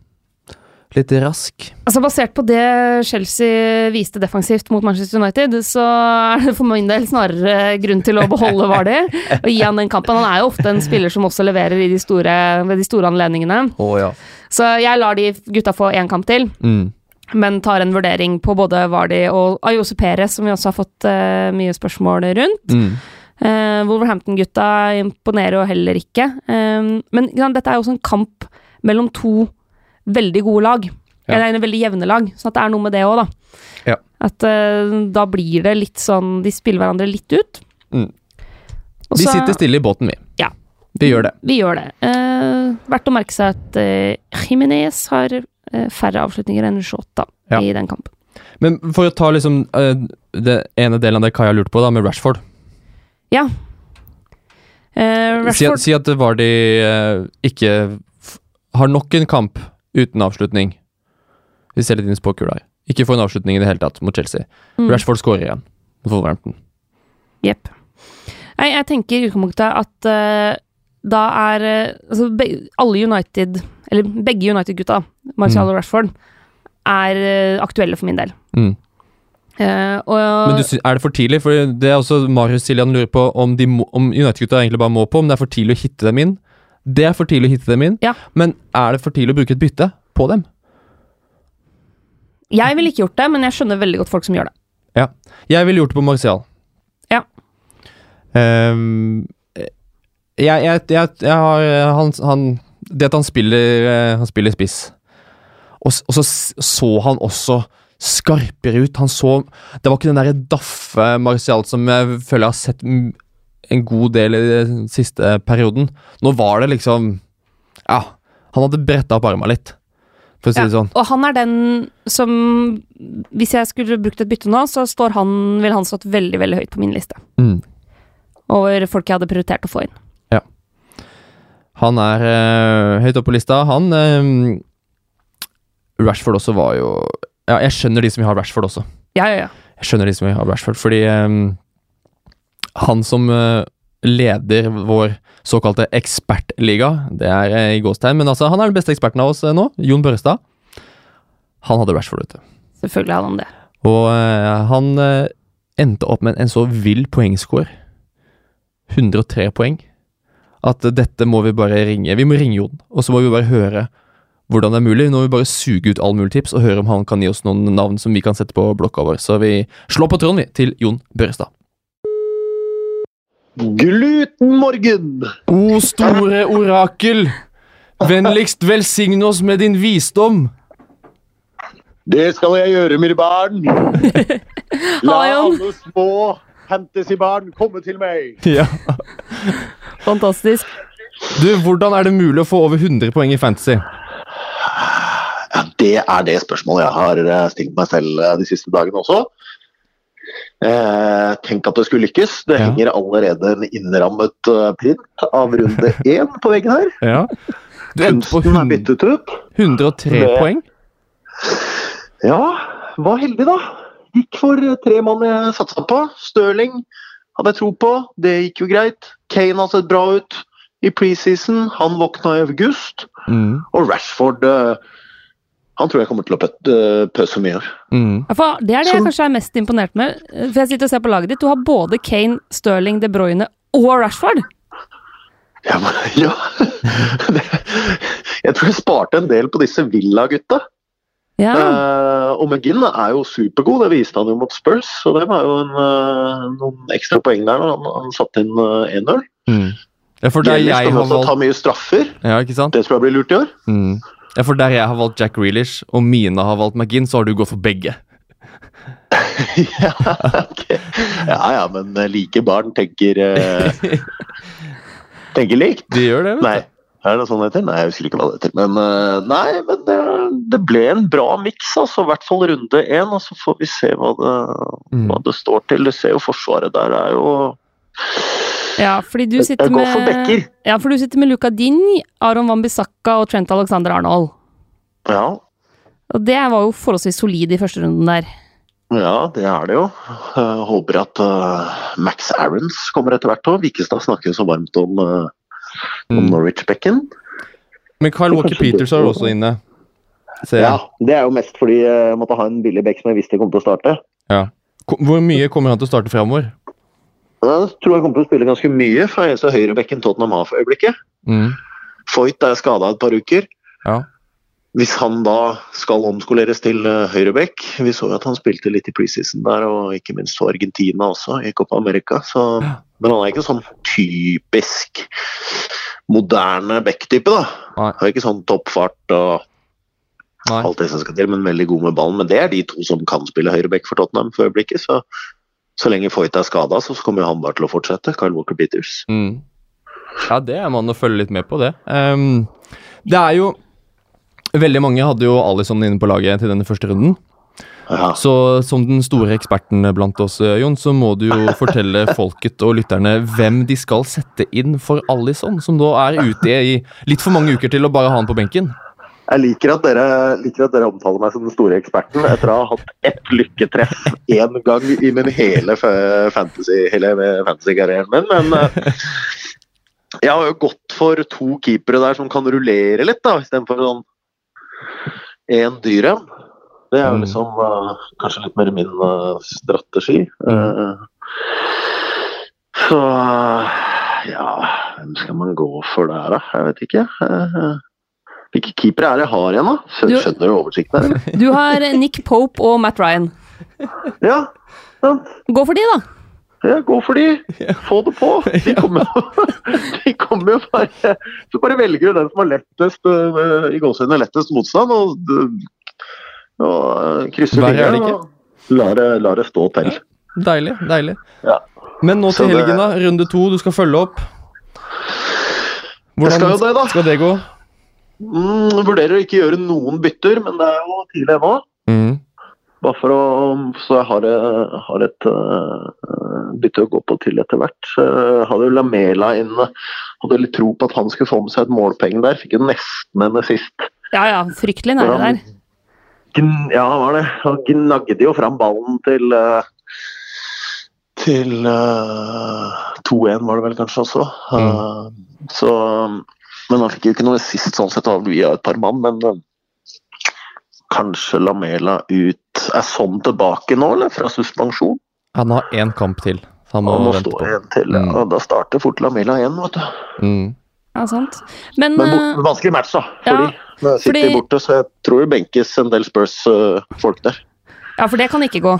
litt rask? Altså Basert på det Chelsea viste defensivt mot Manchester United, så er det for min del snarere grunn til å beholde Vardy og gi han den kampen. Han er jo ofte en spiller som også leverer i de store, ved de store anledningene. Oh, ja. Så jeg lar de gutta få én kamp til, Mm. men tar en vurdering på både Vardy og Ayose Perez, som vi også har fått uh, mye spørsmål rundt. Mm. Uh, Wolverhampton-gutta imponerer jo heller ikke. Eh, men ja, dette er jo også en kamp mellom to veldig gode lag. Ja. Eller veldig jevne lag, så at det er noe med det òg, da. Ja. At uh, da blir det litt sånn De spiller hverandre litt ut. Mm. Også, Vi sitter stille i båten, vi. Ja. Vi gjør det. Vi gjør det. Uh, verdt å merke seg at uh, Jimenez har færre avslutninger enn Shota Ja. i den kampen. Men for å ta liksom det ene delen av det Kaja lurte på, da, med Rashford. Ja. Rashford Si, at- si at Vardi ikke har nok en kamp uten avslutning. Vi ser litt inn i spåkula. Ikke få en avslutning i det hele tatt mot Chelsea. Mm. Rashford skårer igjen mot Wolverhampton. Jepp. Nei, jeg tenker i utgangspunktet at uh, da er eh, altså, be, alle United, eller begge United-gutta, Martial Mm. og Rashford, er uh, aktuelle for min del. Mm. Og Men du, er det for tidlig? For det er også Marius Siljan lurer på om, må- om United-gutta egentlig bare må på, om det er for tidlig å hitte dem inn. Det er for tidlig å hitte dem inn, Ja. men er det for tidlig å bruke et bytte på dem? jeg ville ikke gjort det, men jeg skjønner veldig godt folk som gjør det. Ja. Jeg ville gjort det på Martial. Ja. Um, jeg, jeg, jeg, jeg har han, han Det at han spiller eh, Han spiller spiss, og, og så så han også skarpere ut. Han så Det var ikke den derre daffe Martial som jeg føler jeg har sett en god del i den siste perioden. Nå var det liksom Ja, han hadde bretta opp arma litt, for å si Ja, det sånn. Og han er den som Hvis jeg skulle brukt et bytte nå, så står han, ville han stått veldig veldig høyt på min liste. Mm. Over folk jeg hadde prioritert å få inn. Ja. Han er øh, høyt oppe på lista. Han øh, Rashford også var jo Ja, jeg skjønner de som vil ha Rashford også. Ja, ja, ja. Jeg skjønner de som vil ha Rashford, fordi øh, han som øh, leder vår såkalte ekspertliga, det er øh, i gåstegn, men altså, han er den beste eksperten av oss øh, nå, Jon Børrestad. Han hadde Rashford ute. Selvfølgelig hadde han det. Og han endte opp med en så vill poengscore. 103 poeng. At dette må vi bare ringe. Vi må ringe Jon, og så må vi bare høre hvordan det er mulig. Nå må vi bare suge ut all mulig tips og høre om han kan gi oss noen navn som vi kan sette på blokka vår. Så vi slår på tråden, vi, til Jon Børrestad. Glutenmorgen! O store orakel! Vennligst velsign oss med din visdom. Det skal jeg gjøre, mine barn. La alle små fantasybarn komme til meg. Ja. Fantastisk. Du, hvordan er det mulig å få over 100 poeng i fantasy? Ja, det er det spørsmålet jeg har eh, stilt meg selv eh, de siste dagene også. Eh, tenk at det skulle lykkes. Det Ja. henger allerede en innrammet eh, print av runde én på veggen her. Ja. Du endte på Kunsten er 100, byttet ut. 103 Det- poeng. Ja, var heldig, da. Gikk for eh, tre mann jeg satsa på. Stirling hadde jeg tro på. Det gikk jo greit. Kane har sett bra ut i preseason. Han våkna i august. Mm. Og Rashford eh, Han tror jeg kommer til å pøtte, pøse mye. Mm. Ja, for det er det jeg kanskje er mest imponert med. For jeg sitter og ser på laget ditt. Du har både Kane, Sterling, De Bruyne og Rashford. Ja, men, ja. Jeg tror jeg sparte en del på disse Villa-gutta. Ja. Eh, Eh, og McGinn er jo supergod, det viste han jo mot Spurs. Så det var jo en, uh, noen ekstra poeng der når han, han satte inn uh, 1-0. Mm. Ja, for det er jeg jeg har også ta mye straffer. Ja, ikke sant? Det tror jeg blir lurt i år. Mm. Ja, for der jeg har valgt Jack Reelish, og Mina har valgt McGinn, så har du gått for begge. ja, okay. ja ja, men eh, like barn tenker eh, Tenker likt. De gjør det, vet Nei. Er det sånn det heter? Nei, jeg husker ikke hva det heter. Men uh, nei, men det, det ble en bra miks, altså. I hvert fall runde én. Og så får vi se hva det, Mm. hva det står til. Du ser jo forsvaret der er jo Ja, fordi du sitter med. Ja, for du sitter med Luka Dini, Aron Wambisaka og Trent Alexander Arnold. Ja, Og det var jo forholdsvis solid i første runden der. ja det er det jo. Jeg håper at uh, Max Aarons kommer etter hvert òg. Vikestad snakker så varmt om, uh, om Mm. Norwich-bekken. Men Kyle Walker-Peters er også inne. Ser Ja, det er jo mest fordi jeg måtte ha en billig bekk som jeg visste kom til å starte. Ja. Hvor mye kommer han til å starte framover? Jeg tror han kommer til å spille ganske mye fra eneste høyrebekken Tottenham har for øyeblikket. Mm. Foyt er skada et par uker. Ja. Hvis han da skal omskoleres til uh, høyrebekk Vi så jo at han spilte litt i preseason der, og ikke minst for Argentina også, i Copa America. Så, Ja. men han er ikke sånn typisk moderne back-type, da. Nei. Han er ikke sånn toppfart og Nei. alt det som skal til, men veldig god med ballen. Men det er de to som kan spille høyreback for Tottenham for øyeblikket. Så, så lenge Foyt er skada, så kommer han bare til å fortsette. Kyle Walker Beaters. Mm. Ja, det er man å følge litt med på, det. Um, det er jo Veldig mange hadde jo Alison inne på laget til denne første runden. Ja. Så som den store eksperten blant oss, eh, Jon, så må du jo fortelle folket og lytterne hvem de skal sette inn for Alison, som da er ute i litt for mange uker til å bare ha han på benken. Jeg liker at, dere, liker at dere omtaler meg som den store eksperten etter å ha hatt ett lykketreff én gang i min hele fantasy-karrieren fantasy-karrieren min. Men eh, jeg har jo gått for to keepere der som kan rullere litt, da, istedenfor sånn én dyr en. Det er jo Mm. liksom uh, kanskje litt mer min uh, strategi. Uh, så ja Hvem skal man gå for der, da? Jeg vet ikke. Eh, hvilke keepere er det jeg har igjen, da? Skjønner du oversikten her? eller? Du har Nick Pope og Matt Ryan. Ja, ja. Gå for de, da. ja, gå for de. Få det på. De kommer jo de kommer jo bare Så bare velger du den som har lettest øh, i gåsehudene lettest motstand, og, og øh, krysser er fingrene og lar det, lar det stå til. Deilig, deilig. Ja. Men nå til helgen, da. Runde to, du skal følge opp. Hvordan skal jo det, da. skal det gå? Mm, vurderer å ikke gjøre noen bytter, men det er jo tidlig ennå. Mm. Bare for å, så jeg har, eh, har et uh, bytte å gå på til etter hvert. Uh, hadde jo Lamela inne. Hadde litt tro på at han skulle få med seg et målpeng der. Fikk jo nesten henne sist. Ja ja, fryktelig nære der. Gn, ja, han var det. Han gnagde jo fram ballen til uh, til uh, 2-1 var det vel kanskje også. Uh, så Men han fikk jo ikke noe sist sånn sett av via et par mann, men uh, kanskje Lamela ut Er sånn tilbake nå, eller? Fra suspensjon? Han har én kamp til. så Han må, Han må vente stå på. en til. Ja. Mm. Da starter fort Lamela igjen, vet du. Mm. Ja, sant. Men, Men eh, bort, vanskelig match, da. ja, Fordi Når jeg sitter fordi- borte, så jeg tror det benkes en del Spurs-folk der. ja, for det kan ikke gå.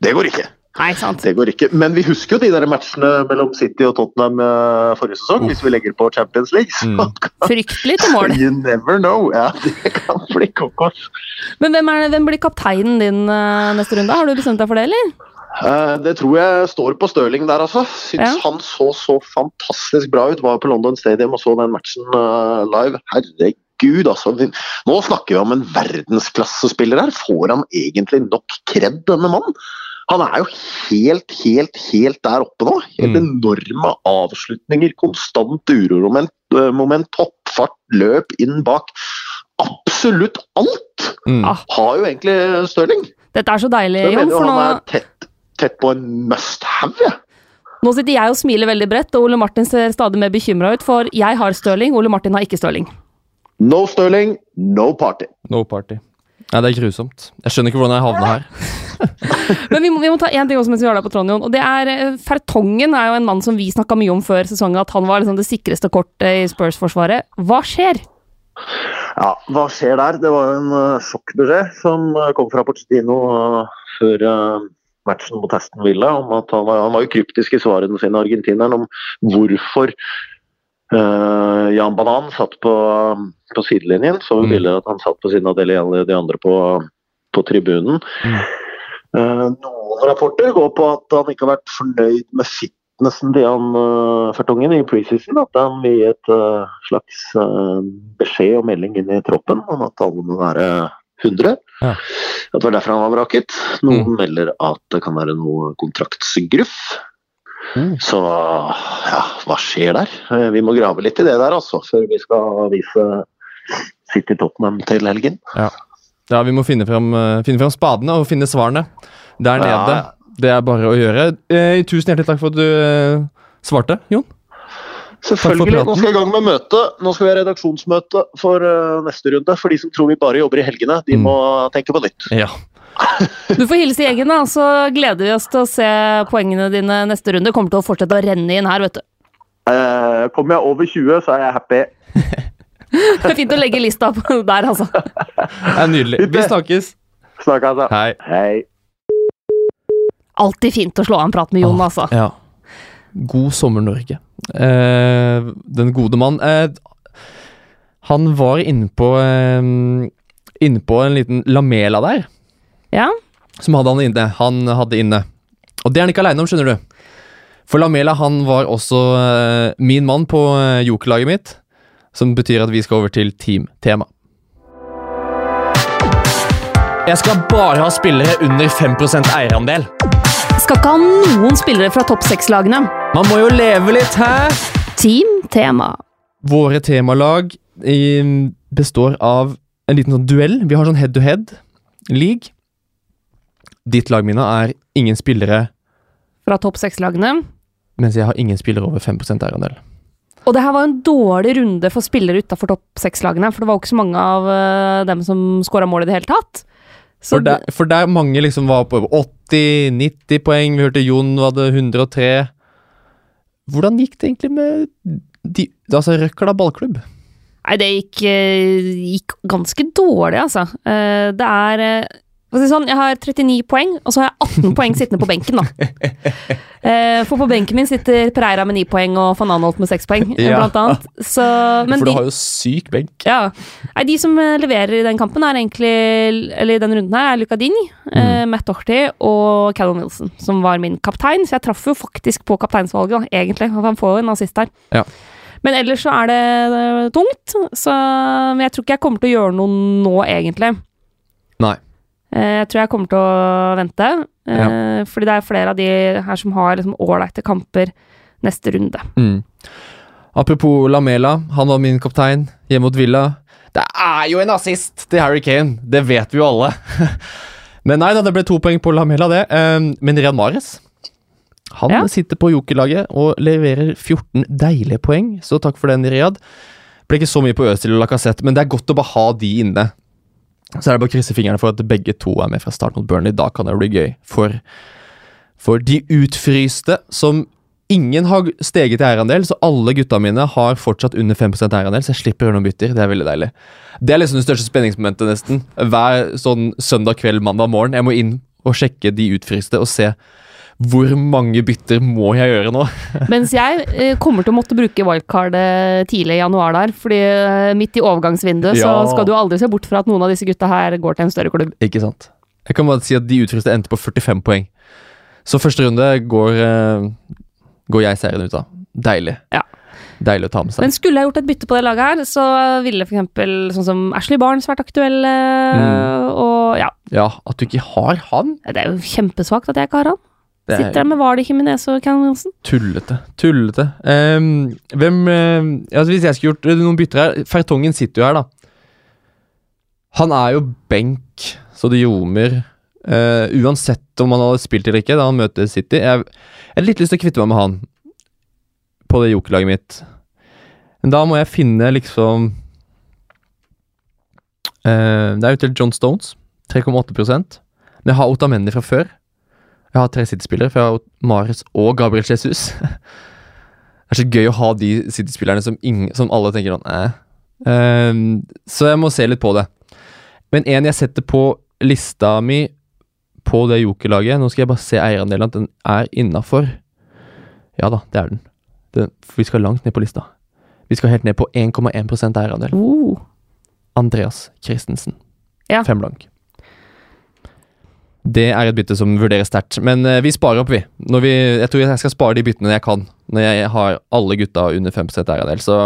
Det går ikke. Nei, sant. Det går ikke. Men vi husker jo de der matchene mellom City og Tottenham eh, forrige sesong, hvis vi legger på Champions League. Så Mm. Fryktelig til mål. You never know. Ja, det kan bli kokos. Men hvem, er, hvem blir kapteinen din eh, neste runde? Har du bestemt deg for det, eller? Eh, det tror jeg står på Stirling der, altså. Syns Ja. han så så fantastisk bra ut. Var på London Stadium og så den matchen live. Herregud, altså. Nå snakker vi om en verdensklassespiller her. Får han egentlig nok kred, denne mannen? Han er jo helt, helt, helt der oppe nå. Helt Mm. enorme avslutninger. Konstant uromoment, eh, moment, toppfart, løp inn bak. Absolutt alt Mm. Ah, har jo egentlig Stirling. dette er så deilig, Jeg Jon, mener jo for nå, han er tett, tett på en must have, jeg. nå sitter jeg og smiler veldig bredt, og Ole Martin ser stadig mer bekymra ut, for jeg har Stirling, Ole Martin har ikke Stirling. No Stirling, no party. No party. Nei, det er grusomt. Jeg skjønner ikke hvordan jeg havna her. Men vi må, vi må ta én ting også mens vi har deg på tråden, Jon. Og det er eh, Fertongen er jo en mann som vi snakka mye om før sesongen, at han var liksom det sikreste kortet i Spurs-forsvaret. Hva skjer? Ja, hva skjer der? Det var jo en uh, sjokkbeskjed som uh, kom fra Pochettino uh, før uh, matchen mot Aston Villa. om at Han var, han var jo kryptisk i svarene sine, argentineren, om hvorfor uh, Jan Banan satt på, på sidelinjen. Så vi Mm. ville at han satt på siden av de andre på, på tribunen. Mm. Uh, noen rapporter går på at han ikke har vært fornøyd med fitnessen til han uh, Fertungen i preseason. At han vil gi et uh, slags beskjed og melding inn i troppen om at alle må være 100. Ja. At det var derfor han var vraket. Noen Mm. melder at det kan være noe kontraktsgruff. Mm. Så ja, hva skjer der? Eh, Vi må grave litt i det der, altså, før vi skal vise City Tottenham til helgen. Ja, vi må finne fram, eh, finne fram spadene og finne svarene der nede. ja. Det er bare å gjøre. Eh, tusen hjertelig takk for at du eh, svarte, Jon. Selvfølgelig. Nå skal jeg i gang med møte. Nå skal vi ha redaksjonsmøte for uh, neste runde. For de som tror vi bare jobber i helgene, de Mm. må tenke på nytt. Ja. Du får hilse gjengen, da, så gleder vi oss til å se poengene dine neste runde. Kommer til å fortsette å renne inn her, vet du. Eh, kommer jeg over 20, så er jeg happy. Det er fint å legge lista på der, altså. Det er nydelig. Vi snakkes. Snakkes, da. Hei. Hei. Alltid fint å slå av en prat med Jon, altså. Ja. God sommer, Norge. Eh, den gode mann. Eh, han var innpå eh, Innpå en liten Lamela der, Ja. som hadde han inne. Han hadde inne. Og det er han ikke aleine om, skjønner du. For Lamela han var også uh, min mann på uh, jokerlaget mitt, som betyr at vi skal over til teamtema. Jeg skal bare ha spillere under 5 eierandel. Skal ikke ha noen spillere fra topp seks-lagene. Man må jo leve litt, hæ? Team tema. Våre temalag i, består av en liten sånn duell. Vi har sånn head-to-head league. Ditt lag, Mina, er ingen spillere, Fra topp seks-lagene. mens jeg har ingen spillere over 5% eierandel. Og det her var en dårlig runde for spillere utafor topp seks-lagene, for det var jo ikke så mange av eh, dem som skåra mål i det hele tatt. Så For der, for der mange liksom var på 80-90 poeng. Vi hørte Jon hadde 103. Hvordan gikk det egentlig med de, altså Røkla ballklubb? Nei, det gikk, eh, gikk ganske dårlig, altså. Eh, Det er eh, sånn, Jeg har 39 poeng, og så har jeg 18 poeng sittende på benken. Eh, For på benken min sitter Pereira med 9 poeng og van Anholt med 6 poeng, eh, Ja. blant annet. Så, men For de, du har jo syk benk. ja. Nei, de som eh, leverer i den kampen, er egentlig Eller i den runden her, er Luca mm. eh, Matt Doherty og Callum Wilson, som var min kaptein. Så jeg traff jo faktisk på kapteinsvalget, da, egentlig. Han får jo en assist her. Ja. Men ellers så er det eh, tungt, så men jeg tror ikke jeg kommer til å gjøre noe nå, egentlig. Nei. Eh, Jeg tror jeg kommer til å vente, ja. fordi det er flere av de her som har liksom ålreite kamper neste runde. Mm. Apropos Lamela, han var min kaptein hjemme mot Villa. Det er jo en assist til Harry Kane, det vet vi jo alle. Men nei da, det ble to poeng på Lamela, det. Um, men Rian Mares han Ja. sitter på jokerlaget og leverer 14 deilige poeng, så takk for den, Riyad. Ble ikke så mye på Øzil og Lacassette, men det er godt å bare ha de inne. Så er det bare å krysse fingrene for at begge to er med fra start mot Burnley. Da kan det bli gøy. For, for de utfryste som Ingen har steget i eierandel, så alle gutta mine har fortsatt under 5% eierandel, så jeg slipper å gjøre noen bytter. Det er veldig deilig. Det er liksom det største spenningsmomentet, nesten. Hver sånn søndag kveld, mandag morgen. Jeg må inn og sjekke de utfryste og se hvor mange bytter må jeg gjøre nå. Mens jeg eh, kommer til å måtte bruke wildcard eh, tidlig i januar der, fordi eh, midt i overgangsvinduet så skal du aldri se bort fra at noen av disse gutta her går til en større klubb. Ikke sant? Jeg kan bare si at de utfriste endte på 45 poeng. Så første runde går, eh, går jeg seieren ut av. Deilig. Ja. Deilig å ta med seg. Men skulle jeg gjort et bytte på det laget her, så ville for eksempel sånn som Ashley Barnes vært aktuell, eh, Mm. og ja. Ja, at du ikke har han, Det er jo kjempesvakt at jeg ikke har han. Sitter er der med Vardy, Jimenez og Cannon Johnsen. tullete. Tullete. Um, hvem eh, altså Hvis jeg skulle gjort noen bytter her Fertongen sitter jo her, da. Han er jo benk, så det ljomer. Uh, uansett om han hadde spilt eller ikke da han møter City. Jeg, jeg hadde litt lyst til å kvitte meg med han på det jokerlaget mitt. Men da må jeg finne liksom uh, Det er jo til John Stones. 3,8 Men jeg har Otamendi fra før. Jeg har tre City-spillere, for jeg har Marius og Gabriel Jesus. det er så gøy å ha de City-spillerne som, som alle tenker sånn eh, Um, så jeg må se litt på det. Men en jeg setter på lista mi på det jokerlaget Nå skal jeg bare se eierandelen, at den er innafor. Ja da, det er den. den. Vi skal langt ned på lista. Vi skal helt ned på 1,1 eierandel. Uh. Andreas Christensen. Ja. Fem blank. Det er et bytte som vurderes sterkt, men eh, vi sparer opp, vi. Når vi. Jeg tror jeg skal spare de byttene jeg kan, når jeg har alle gutta under 5 RNL. Så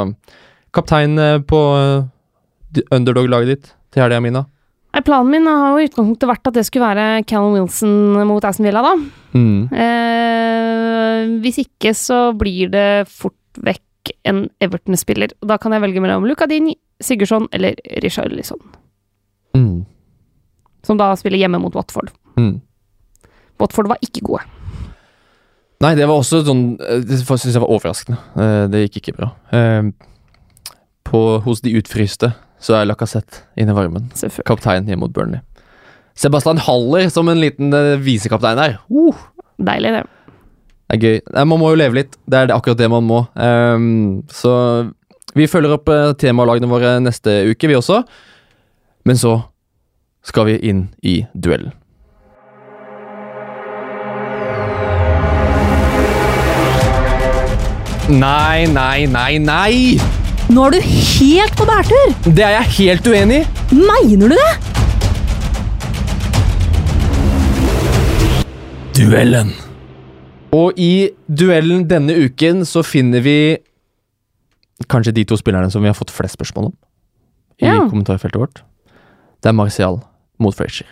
kaptein eh, på eh, underdog-laget ditt til helga, Mina. Nei, Planen min har jo i utgangspunktet vært at det skulle være Callum Wilson mot Aston Villa, da. Mm. Eh, hvis ikke så blir det fort vekk en Everton-spiller. Da kan jeg velge mellom Lucadini, Sigurdsson eller Richarlison. Mm. Som da spiller hjemme mot Watford. Mm. Watford var ikke gode. Nei, det var også sånn eh, Det syns jeg var overraskende. Eh, Det gikk ikke bra. Eh, På, hos de utfryste så er Lacassette inne i varmen. Kaptein hjemme mot Burnley. Sebastian Haller som en liten visekaptein her. Uh, Deilig, det. det er gøy. Man må jo leve litt. Det er det- akkurat det man må. Ehm, så vi følger opp temalagene våre neste uke, vi også. Men så skal vi inn i duellen. Nei, nei, nei, nei! Nå er du helt på bærtur! Det er jeg helt uenig i! Mener du det? Duellen. Og i duellen denne uken så finner vi kanskje de to spillerne som vi har fått flest spørsmål om i Ja. kommentarfeltet vårt. Det er Martial mot Frazier.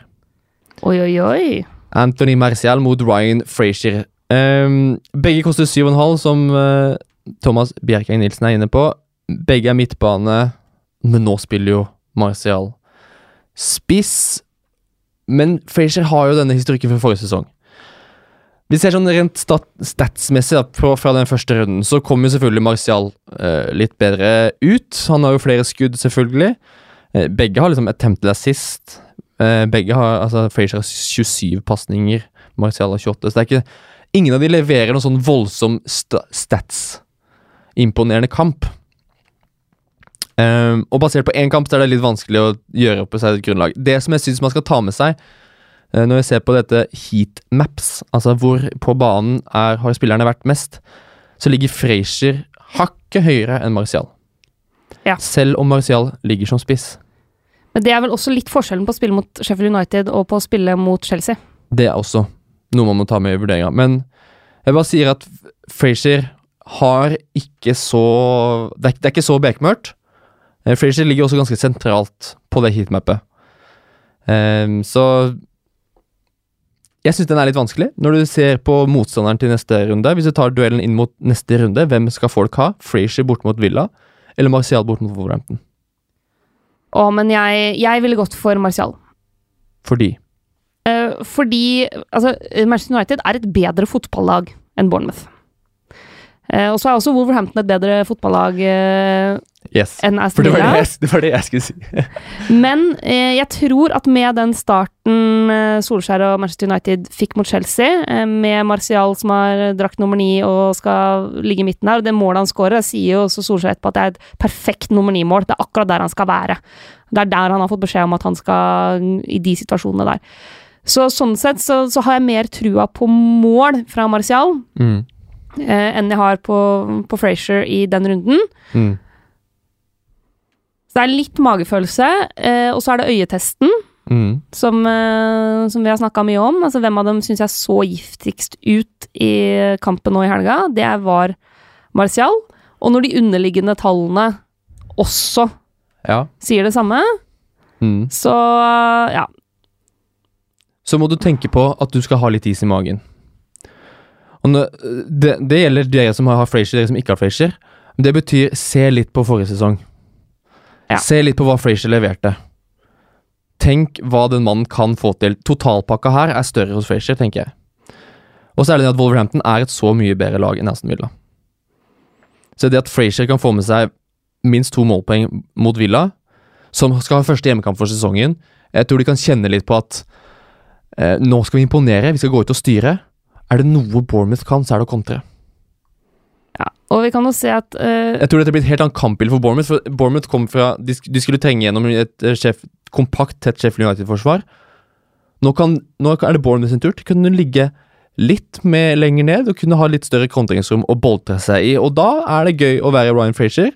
Oi, oi, oi. Anthony Martial mot Ryan Frazier. Ehm, begge koster 7,5, som uh, Thomas Bjerkeng Nilsen er inne på. Begge er midtbane, men nå spiller jo Martial spiss. Men Frazier har jo denne historikken fra forrige sesong. Vi ser sånn rent stat statsmessig da, på, fra den første runden, så kommer jo selvfølgelig Martial uh, litt bedre ut. Han har jo flere skudd, selvfølgelig. Uh, begge har liksom attempted assist. Eh, begge har, altså Frazier har 27 pasninger, Martial har 28. Så det er ikke Ingen av de leverer noen sånn voldsom st stats-imponerende kamp. Um, og basert på én kamp så er det litt vanskelig å gjøre opp seg et grunnlag. Det som jeg syns man skal ta med seg uh, når jeg ser på dette heatmaps, altså hvor på banen er, har spillerne vært mest, så ligger Frazier hakket høyere enn Martial. Ja. Selv om Martial ligger som spiss. Men det er vel også litt forskjellen på å spille mot Sheffield United og på å spille mot Chelsea. Det er også noe man må ta med i vurderinga. Men jeg bare sier at Frazier har ikke så Det er, det er ikke så bekmørkt. Eh, Frazier ligger også ganske sentralt på det heatmappet. Um, så jeg syns den er litt vanskelig, når du ser på motstanderen til neste runde. Hvis du tar duellen inn mot neste runde, hvem skal folk ha? Frazier bort mot Villa, eller Martial bort mot Wolverhampton? Å, men jeg, jeg ville gått for Martial. Fordi fordi altså, Manchester United er et bedre fotballag enn Bournemouth. Eh, og så er også Wolverhampton et bedre fotballag eh, Yes. enn Aston det var det, jeg, det var det jeg skulle si. Men eh, jeg tror at med den starten eh, Solskjær og Manchester United fikk mot Chelsea, eh, med Martial som har drakt nummer ni og skal ligge i midten her, og det målet han skårer, sier jo også Solskjær etterpå at det er et perfekt nummer ni-mål. Det er akkurat der han skal være. Det er der han har fått beskjed om at han skal i de situasjonene der. Så sånn sett så, så har jeg mer trua på mål fra Martial Mm. eh, enn jeg har på, på Frazier i den runden. Mm. Så det er litt magefølelse, eh, og så er det øyetesten. Mm. som, eh, som vi har snakka mye om. Altså, hvem av dem syns jeg så giftigst ut i kampen nå i helga? Det var Martial. Og når de underliggende tallene også Ja. sier det samme, Mm. så ja. Så må du tenke på at du skal ha litt is i magen. Og det, det gjelder dere som har Frazier, dere som ikke har Frazier. Men det betyr se litt på forrige sesong. Ja. Se litt på hva Frazier leverte. Tenk hva den mannen kan få til. Totalpakka her er større hos Frazier, tenker jeg. Og så det det at Wolverhampton er et så mye bedre lag enn Aston Villa. Så det at Frazier kan få med seg minst to målpoeng mot Villa, som skal ha første hjemmekamp for sesongen, jeg tror de kan kjenne litt på at Eh, nå skal vi imponere, vi skal gå ut og styre. Er det noe Bournemouth kan, så er det å kontre. Ja, Og vi kan jo se at eh, Jeg tror dette blir et helt annet kampbilde for Bournemouth. For Bournemouth kom fra De, de skulle trenge gjennom et eh, sjef, kompakt, tett Sheffield United-forsvar. Nå, kan, nå er det Bournemouth sin tur til kunne ligge litt med lenger ned og kunne ha litt større kontringsrom å boltre seg i. Og da er det gøy å være Ryan Frazier.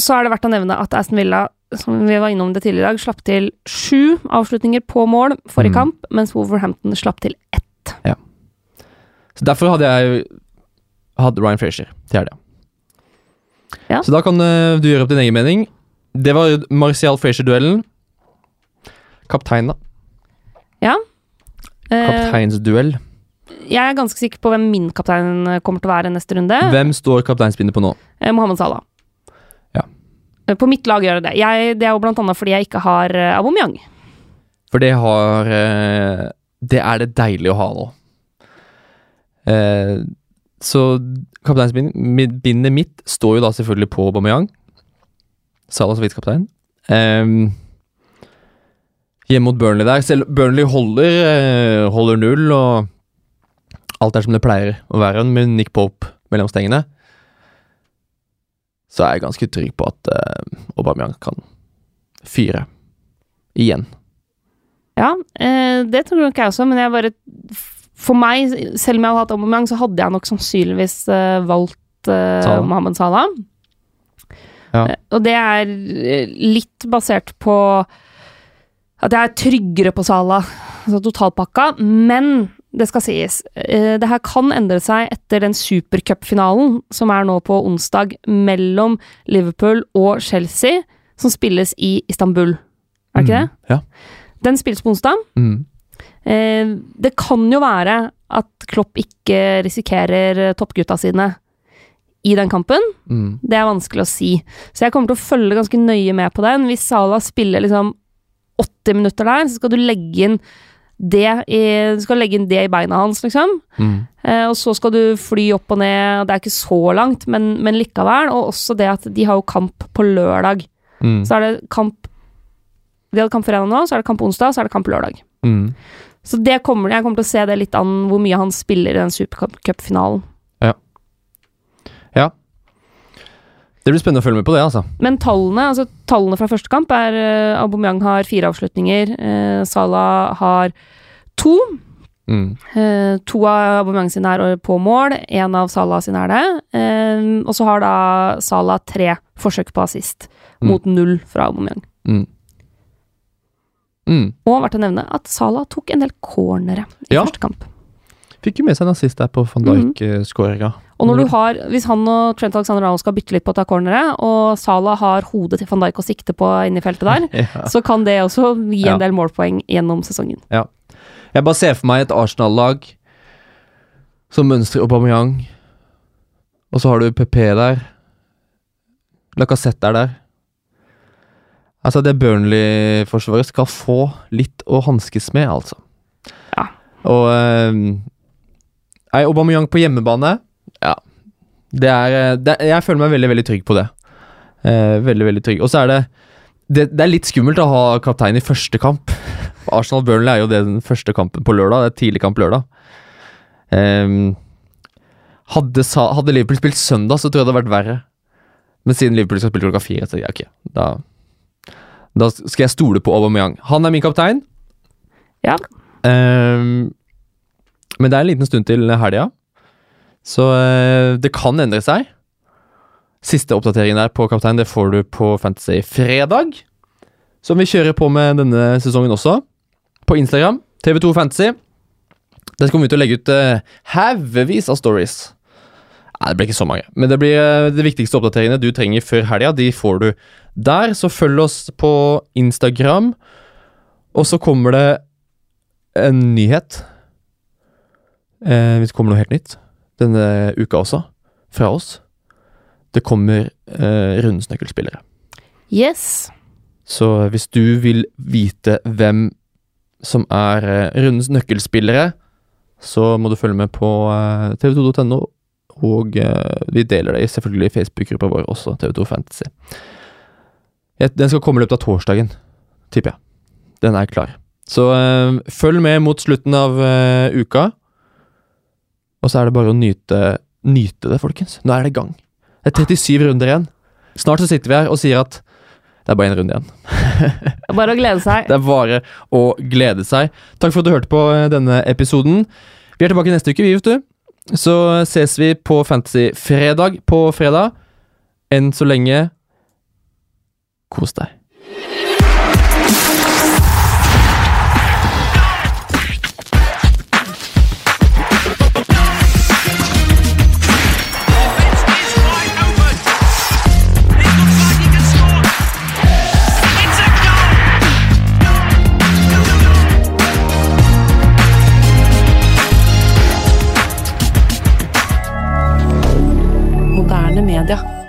så er det verdt å nevne at Aston Villa, som vi var innom det tidligere i dag, slapp til sju avslutninger på mål forrige Mm. kamp, mens Wolverhampton slapp til ett. Ja. Så Derfor hadde jeg hatt Ryan Frazier til helga. Ja. Så da kan eh, du gjøre opp din egen mening. Det var Martial Frazier-duellen. Kaptein, da. Ja. Kapteinsduell. jeg er ganske sikker på hvem min kaptein eh, kommer til å være neste runde. Hvem står kapteinspinnet på nå? Eh, Mohammed Salah. Eh, På mitt lag gjør det det. Jeg, det er jo blant annet fordi jeg ikke har uh, Aubameyang. For det har eh, Det er det deilig å ha nå. Eh, så kapteinsbindet mitt står jo da selvfølgelig på Aubameyang. Salah som visekaptein. Um, hjemme mot Burnley der. Selv Burnley holder, eh, holder null, og alt er som det pleier å være med Nick Pope mellom stengene. Så er jeg ganske trygg på at uh, Aubameyang kan fyre. Igjen. Ja, eh, det tror nok jeg også, men jeg bare For meg, selv om jeg hadde hatt Aubameyang, så hadde jeg nok sannsynligvis eh, valgt eh, Salah. Mohammed Salah. Ja. Eh, og det er eh, litt basert på at jeg er tryggere på Salah, altså totalpakka, men det skal sies, eh, det her kan endre seg etter den supercupfinalen som er nå på onsdag mellom Liverpool og Chelsea, som spilles i Istanbul. Er det ikke det? Mm, Ja. Den spilles på onsdag. Mm. Eh, det kan jo være at Klopp ikke risikerer toppgutta sine i den kampen. Mm. Det er vanskelig å si. Så jeg kommer til å følge ganske nøye med på den. Hvis Salah spiller liksom 80 minutter der, så skal du legge inn det i, du skal legge inn det i beina hans, liksom. Mm. Eh, og så skal du fly opp og ned, det er ikke så langt, men, men likevel. Og også det at de har jo kamp på lørdag. Mm. Så er det kamp De hadde kamp fredag nå, så er det kamp onsdag, så er det kamp lørdag. Mm. Så det kommer, jeg kommer til å se det litt an, hvor mye han spiller i den supercupfinalen. Det blir spennende å følge med på det, altså. Men tallene, altså tallene fra første kamp er uh, Aubameyang har fire avslutninger, uh, Salah har to. Mm. Uh, to av Aubameyang sine er på mål, én av Salah sine er det. Uh, og så har da Salah tre forsøk på assist, Mm. mot null fra Aubameyang. Mm. Mm. Og verdt å nevne at Salah tok en del cornere i Ja. første kamp. Fikk jo med seg en assist der på van Dijk-skåringa. Og når du har, hvis han og Trent Alexander Arnold skal bytte litt på å ta corneret, og Salah har hodet til van Dijk å sikte på inni feltet der, Ja. så kan det også gi Ja. en del målpoeng gjennom sesongen. Ja. Jeg bare ser for meg et Arsenal-lag som mønstrer Aubameyang, og så har du PP der. Lacassette er der. Altså, det Burnley-forsvaret skal få litt å hanskes med, altså. Ja. Og eh, Aubameyang på hjemmebane. Det er, eh, det, Jeg føler meg veldig, veldig trygg på det. Eh, veldig, veldig trygg. Og så er det, det Det er litt skummelt å ha kaptein i første kamp. Arsenal-Burnley er jo det den første kampen på lørdag. Det er tidlig kamp lørdag. Eh, hadde, hadde Liverpool spilt søndag, så tror jeg det hadde vært verre. Men siden Liverpool skal spille klokka fire, så ja, ok. Da, da skal jeg stole på Aubameyang. Han er min kaptein. Ja. Eh, men det er en liten stund til helga, så eh, det kan endre seg. Siste oppdatering der på kaptein det får du på Fantasy fredag. Som vi kjører på med denne sesongen også. På Instagram. TV2 Fantasy. Der kommer vi til å legge ut uh, haugevis av stories. Nei, det blir ikke så mange. Men det blir eh, de viktigste oppdateringene du trenger før helga. De får du der. Så følg oss på Instagram. Og så kommer det en nyhet. Eh, hvis det kommer noe helt nytt denne uka også, fra oss. Det kommer eh, rundens nøkkelspillere. Yes. Så hvis du vil vite hvem som er eh, rundens nøkkelspillere, så må du følge med på eh, tv2.no, og eh, vi deler det selvfølgelig i Facebook-gruppa vår også, TV2 Fantasy. Et- Den skal komme i løpet av torsdagen, tipper jeg. Den er klar. Så eh, følg med mot slutten av eh, uka, og så er det bare å nyte nyte det, folkens. Nå er det i gang. Det er 37 runder igjen. Snart så sitter vi her og sier at det er bare én runde igjen. Det er Bare å glede seg. Det er bare å glede seg. Takk for at du hørte på eh, denne episoden. Vi er tilbake neste uke, vi, vet du. Så ses vi på Fantasy fredag på fredag. Enn så lenge kos deg. rien d'heure.